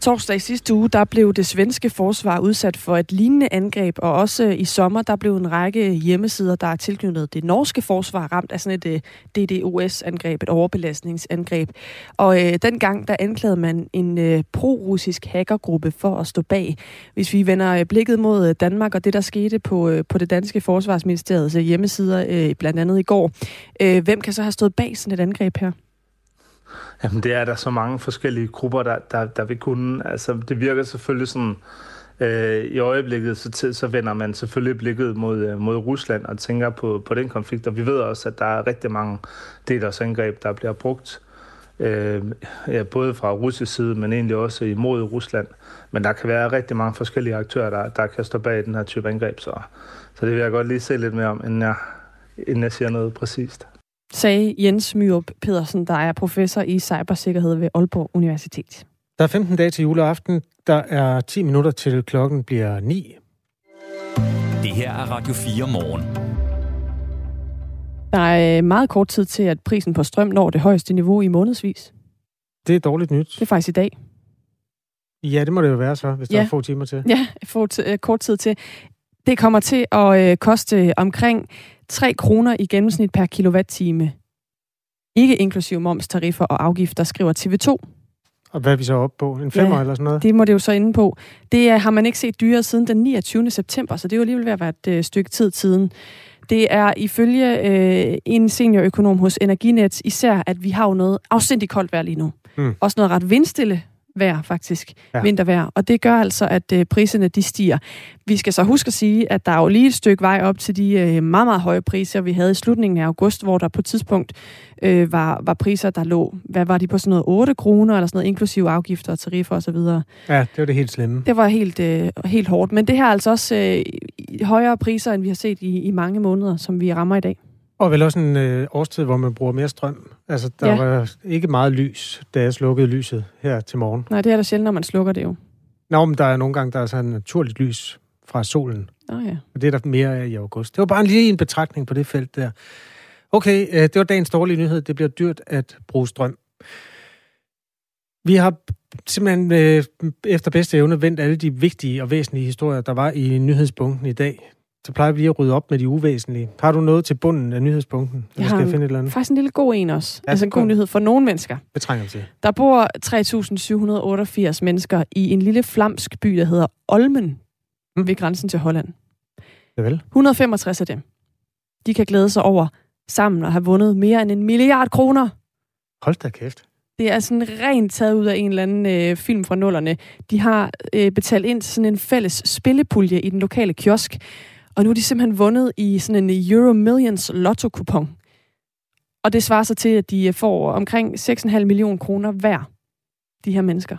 Torsdag i sidste uge, der blev det svenske forsvar udsat for et lignende angreb, og også øh, i sommer, der blev en række hjemmesider, der er tilknyttet det norske forsvar, ramt af sådan et øh, DDoS-angreb, et overbelastningsangreb. Og øh, dengang, der anklagede man en øh, pro-russisk hackergruppe for at stå bag. Hvis vi vender øh, blikket mod Danmark og det, der skete på, øh, på det danske forsvarsministeriets hjemmesider, øh, blandt andet i går, øh, hvem kan så have stået bag sådan et angreb her? Jamen, det er der så mange forskellige grupper, der, der, der vil kunne. Altså, det virker selvfølgelig sådan... Øh, I øjeblikket, så, til, så vender man selvfølgelig blikket mod, øh, mod Rusland og tænker på, på den konflikt. Og vi ved også, at der er rigtig mange angreb, der bliver brugt. Øh, ja, både fra russisk side, men egentlig også imod Rusland. Men der kan være rigtig mange forskellige aktører, der, der kan stå bag den her type angreb. Så, så det vil jeg godt lige se lidt mere om, inden jeg, inden jeg siger noget præcist sagde Jens Myrup Pedersen, der er professor i cybersikkerhed ved Aalborg Universitet. Der er 15 dage til juleaften. Der er 10 minutter til klokken bliver 9. Det her er Radio 4 morgen. Der er øh, meget kort tid til, at prisen på strøm når det højeste niveau i månedsvis. Det er dårligt nyt. Det er faktisk i dag. Ja, det må det jo være så, hvis ja. der er få timer til. Ja, få t- øh, kort tid til. Det kommer til at øh, koste omkring 3 kroner i gennemsnit per kilowatt-time. Ikke inklusive momstariffer og afgifter, skriver TV2. Og hvad er vi så oppe på? En femmer ja, eller sådan noget? det må det jo så inde på. Det er, har man ikke set dyre siden den 29. september, så det er jo alligevel ved at være et øh, stykke tid siden. Det er ifølge øh, en seniorøkonom hos Energinet især, at vi har jo noget afsindigt koldt vejr lige nu. Mm. Også noget ret vindstille vejr, faktisk. Ja. Vintervejr. Og det gør altså, at øh, priserne de stiger. Vi skal så huske at sige, at der er jo lige et stykke vej op til de øh, meget, meget høje priser, vi havde i slutningen af august, hvor der på et tidspunkt øh, var, var priser, der lå, hvad var de på sådan noget 8 kroner, eller sådan noget, inklusive afgifter og tariffer osv. Ja, det var det helt slemme. Det var helt, øh, helt hårdt. Men det her er altså også øh, højere priser, end vi har set i, i mange måneder, som vi rammer i dag. Og vel også en øh, årstid, hvor man bruger mere strøm. Altså, der ja. var ikke meget lys, da jeg slukkede lyset her til morgen. Nej, det er der sjældent, når man slukker det jo. Nå, men der er nogle gange, der er sådan naturligt lys fra solen. Oh, ja. Og det er der mere af i august. Det var bare lige en betragtning på det felt der. Okay, øh, det var dagens dårlige nyhed. Det bliver dyrt at bruge strøm. Vi har simpelthen øh, efter bedste evne vendt alle de vigtige og væsentlige historier, der var i nyhedsbunken i dag så plejer vi lige at rydde op med de uvæsentlige. Har du noget til bunden af nyhedspunkten? Jeg skal har jeg finde et eller andet? faktisk en lille god en også. Ja, altså en god nyhed for nogle mennesker. Det trænger til. Der bor 3.788 mennesker i en lille flamsk by, der hedder Olmen, hmm. ved grænsen til Holland. Ja, vel. 165 af dem. De kan glæde sig over sammen og have vundet mere end en milliard kroner. Hold da kæft. Det er sådan rent taget ud af en eller anden øh, film fra nullerne. De har øh, betalt ind til sådan en fælles spillepulje i den lokale kiosk, og nu er de simpelthen vundet i sådan en Euro Millions lotto-kupon. Og det svarer sig til, at de får omkring 6,5 millioner kroner hver, de her mennesker.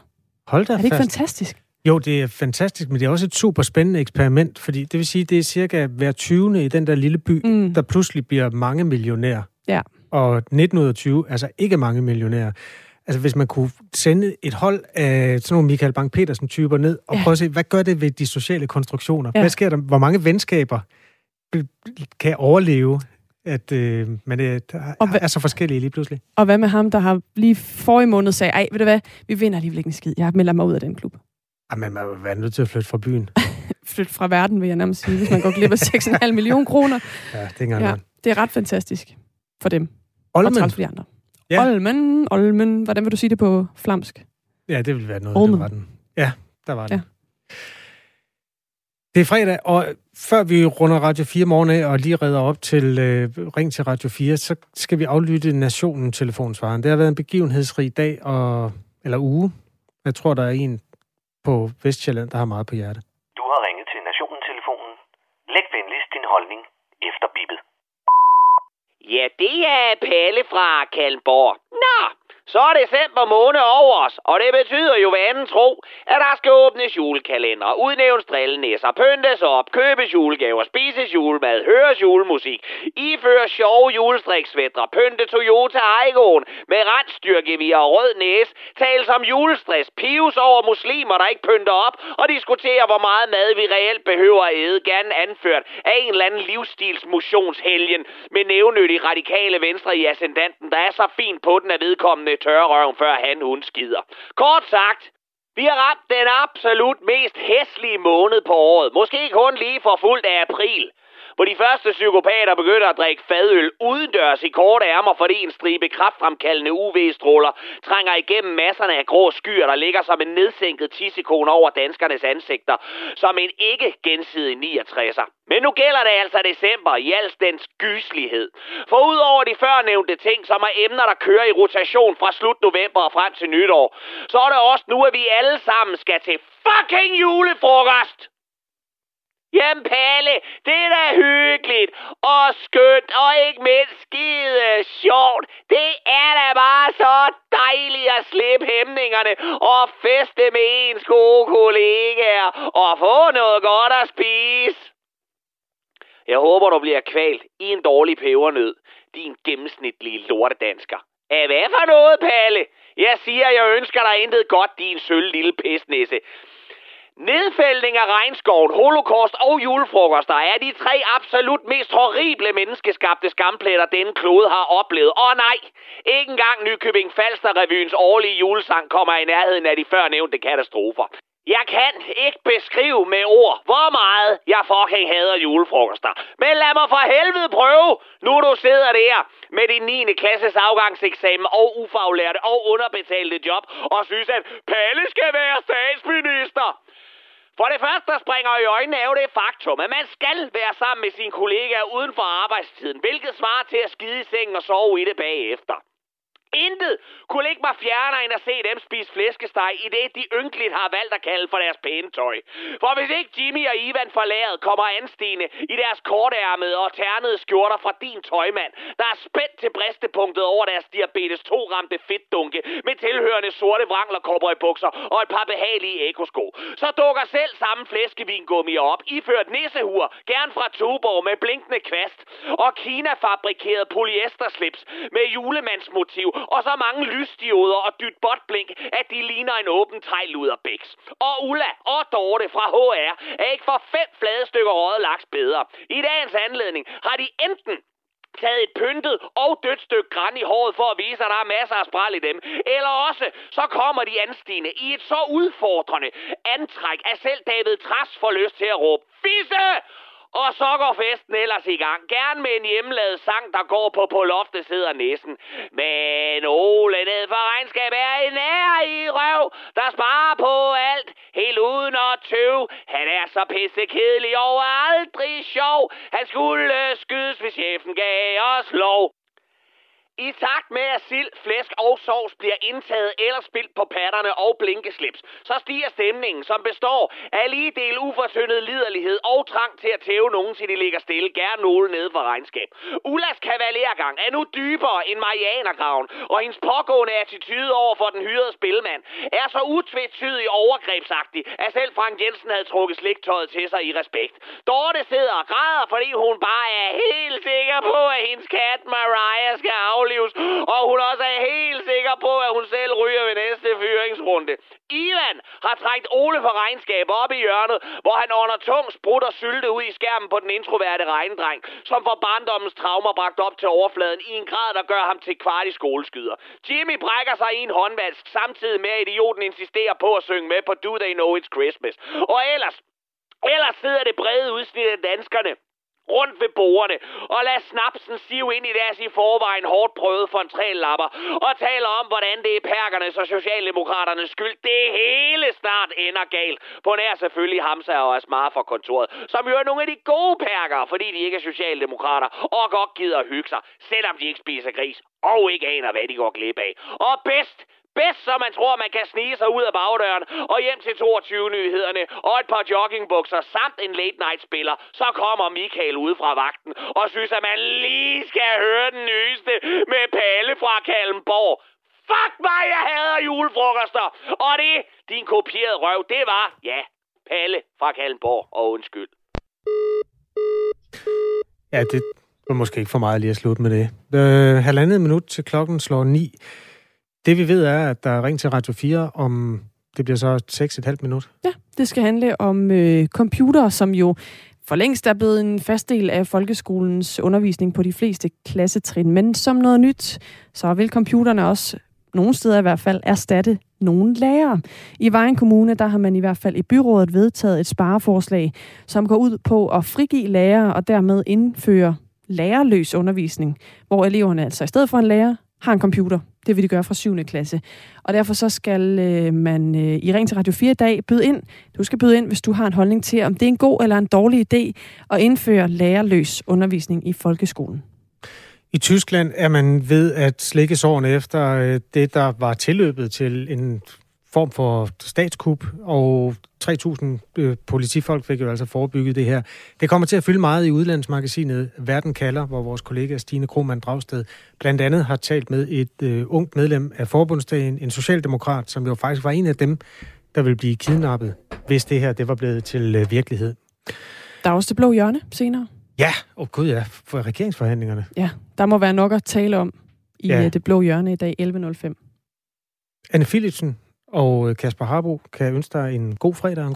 Hold da Er det ikke fast. fantastisk? Jo, det er fantastisk, men det er også et super spændende eksperiment, fordi det vil sige, det er cirka hver 20. i den der lille by, mm. der pludselig bliver mange millionærer. Ja. Og 19 ud af 20, altså ikke mange millionærer. Altså hvis man kunne sende et hold af sådan nogle Michael Bang-Petersen-typer ned, og ja. prøve at se, hvad gør det ved de sociale konstruktioner? Ja. Hvad sker der? Hvor mange venskaber kan overleve, at øh, man er, og er så forskellige lige pludselig? Og hvad med ham, der har lige for i måned sagde, ej, ved du hvad, vi vinder alligevel ikke en skid. Jeg melder mig ud af den klub. Jamen, man vil være nødt til at flytte fra byen. [laughs] flytte fra verden, vil jeg nærmest sige, hvis man går glip af 6,5 millioner kroner. Ja, det er ja, Det er ret fantastisk for dem. Olmen. Og for de andre. Ja. Olmen, Olmen. Hvordan vil du sige det på flamsk? Ja, det vil være noget, Olmen. der var den. Ja, der var den. Ja. Det er fredag, og før vi runder Radio 4 morgen af og lige redder op til øh, Ring til Radio 4, så skal vi aflytte Nationen telefonsvaren. Det har været en begivenhedsrig dag, og, eller uge. Jeg tror, der er en på Vestjylland, der har meget på hjerte. Du har ringet til Nationen-telefonen. Læg venligst din holdning efter bippet. Ja, det er Palle fra Kalmborg. Nå, så er december måned over os, og det betyder jo hvad anden tro, at der skal åbnes julekalender, udnævnes drillenæsser, pyntes op, købes julegaver, spises julemad, høres julemusik, iføres sjove julestriksvætter, pynte Toyota Aygoen med randstyrke og rød næse, tales om julestress, pives over muslimer, der ikke pynter op, og diskutere, hvor meget mad vi reelt behøver at æde, gerne anført af en eller anden livsstilsmotionshelgen med nævnyttig radikale venstre i ascendanten, der er så fint på den, at vedkommende tørre tørrøven, før han hun skider. Kort sagt, Vi har ramt den absolut mest hæslige måned på året. Måske kun lige for fuldt af april hvor de første psykopater begynder at drikke fadøl udendørs i korte ærmer, fordi en stribe kraftfremkaldende UV-stråler trænger igennem masserne af grå skyer, der ligger som en nedsænket tissekone over danskernes ansigter, som en ikke gensidig 69'er. Men nu gælder det altså december i al dens gyslighed. For udover de førnævnte ting, som er emner, der kører i rotation fra slut november og frem til nytår, så er det også nu, at vi alle sammen skal til fucking julefrokost! Jamen Palle, det er da hyggeligt og skønt og ikke mindst skide sjovt. Det er da bare så dejligt at slippe hæmningerne og feste med ens gode kollegaer og få noget godt at spise. Jeg håber, du bliver kvalt i en dårlig pebernød, din gennemsnitlige lortedansker. Af hvad for noget, Palle? Jeg siger, jeg ønsker dig intet godt, din sølv lille pisnisse. Nedfældning af regnskoven, holocaust og julefrokoster er de tre absolut mest horrible menneskeskabte skampletter, denne klode har oplevet. Og nej, ikke engang Nykøbing Falster-revyens årlige julesang kommer i nærheden af de førnævnte katastrofer. Jeg kan ikke beskrive med ord, hvor meget jeg fucking hader julefrokoster. Men lad mig for helvede prøve, nu du sidder der med din 9. klasses afgangseksamen og ufaglærte og underbetalte job og synes, at Palle skal være statsminister. For det første, springer i øjnene, er det faktum, at man skal være sammen med sine kollegaer uden for arbejdstiden, hvilket svarer til at skide i sengen og sove i det bagefter. Intet kunne ligge mig fjerner end at se dem spise flæskesteg i det, de ynkeligt har valgt at kalde for deres pæne tøj. For hvis ikke Jimmy og Ivan forlaget kommer anstigende i deres kortærmede og ternede skjorter fra din tøjmand, der er spændt til bristepunktet over deres diabetes 2-ramte fedtdunke med tilhørende sorte vrangler bukser og et par behagelige ekosko, så dukker selv samme flæskevingummi op, iført nissehur, gern fra Tuborg med blinkende kvast, og Kina-fabrikeret polyesterslips med julemandsmotiv og så mange lysdioder og dyt botblink, at de ligner en åben bæks. Og Ulla og Dorte fra HR er ikke for fem flade stykker røget laks bedre. I dagens anledning har de enten taget et pyntet og dødt stykke græn i håret for at vise, at der er masser af spral i dem. Eller også, så kommer de anstigende i et så udfordrende antræk, at selv David Tras får lyst til at råbe, Fisse! Og så går festen ellers i gang. Gerne med en hjemmelavet sang, der går på på loftet sidder næsen. Men Ole ned for regnskab er en ære i røv, der sparer på alt, helt uden at tøve. Han er så pisse kedelig og aldrig sjov. Han skulle skydes, hvis chefen gav os lov. I takt med, at sild, flæsk og sovs bliver indtaget eller spildt på patterne og blinkeslips, så stiger stemningen, som består af lige del ufortyndet liderlighed og trang til at tæve nogen, til de ligger stille, gerne nogen nede for regnskab. Ullas kavalergang er nu dybere end Marianergraven, og hendes pågående attitude over for den hyrede spilmand er så utvetydig overgrebsagtig, at selv Frank Jensen havde trukket sliktøjet til sig i respekt. Dorte sidder og græder, fordi hun bare er helt sikker på, at hendes kat Mariah skal afle aflives, og hun også er helt sikker på, at hun selv ryger ved næste fyringsrunde. Ivan har trængt Ole for regnskab op i hjørnet, hvor han under tung sprut og sylte ud i skærmen på den introverte regnedreng, som får barndommens traumer bragt op til overfladen i en grad, der gør ham til kvart i skoleskyder. Jimmy brækker sig i en håndvask, samtidig med at idioten insisterer på at synge med på Do They Know It's Christmas. Og ellers, ellers sidder det brede udsnit af danskerne rundt ved bordene og lad snapsen sive ind i deres i forvejen hårdt prøvede lapper og taler om, hvordan det er perkernes og Socialdemokraternes skyld. Det hele snart ender galt. På nær selvfølgelig Hamza og Asmar fra kontoret, som jo er nogle af de gode perker, fordi de ikke er Socialdemokrater og godt gider at hygge sig, selvom de ikke spiser gris og ikke aner, hvad de går glip af. Og bedst, bedst, så man tror, man kan snige sig ud af bagdøren og hjem til 22-nyhederne og et par joggingbukser samt en late-night-spiller. Så kommer Michael ud fra vagten og synes, at man lige skal høre den nyeste med Palle fra Kalmborg. Fuck mig, jeg hader julefrokoster! Og det, din kopierede røv, det var, ja, Palle fra Kalmborg, og undskyld. Ja, det var måske ikke for meget lige at slutte med det. Øh, halvandet minut til klokken slår ni. Det vi ved er, at der er ring til Radio 4 om, det bliver så 6,5 minut. Ja, det skal handle om øh, computer, som jo for længst er blevet en fast del af folkeskolens undervisning på de fleste klassetrin. Men som noget nyt, så vil computerne også nogle steder i hvert fald, erstatte nogle lærere. I Vejen Kommune, der har man i hvert fald i byrådet vedtaget et spareforslag, som går ud på at frigive lærere og dermed indføre lærerløs undervisning, hvor eleverne altså i stedet for en lærer har en computer. Det vil de gøre fra 7. klasse. Og derfor så skal øh, man øh, i Ring til Radio 4 i dag byde ind. Du skal byde ind, hvis du har en holdning til, om det er en god eller en dårlig idé at indføre lærerløs undervisning i folkeskolen. I Tyskland er man ved at slikke sårene efter øh, det, der var tilløbet til en form for statskup, og 3.000 øh, politifolk fik jo altså forebygget det her. Det kommer til at fylde meget i udlandsmagasinet Verden kalder, hvor vores kollega Stine Krohmann Dragsted blandt andet har talt med et øh, ungt medlem af forbundsdagen, en socialdemokrat, som jo faktisk var en af dem, der ville blive kidnappet, hvis det her det var blevet til øh, virkelighed. Der er også det blå hjørne senere. Ja, åh oh, gud ja, for regeringsforhandlingerne. Ja, der må være nok at tale om i Ja. ja. det blå hjørne i dag 11.05. Anne Philipsen og øh, Kasper Harbo kan ønske dig en god fredag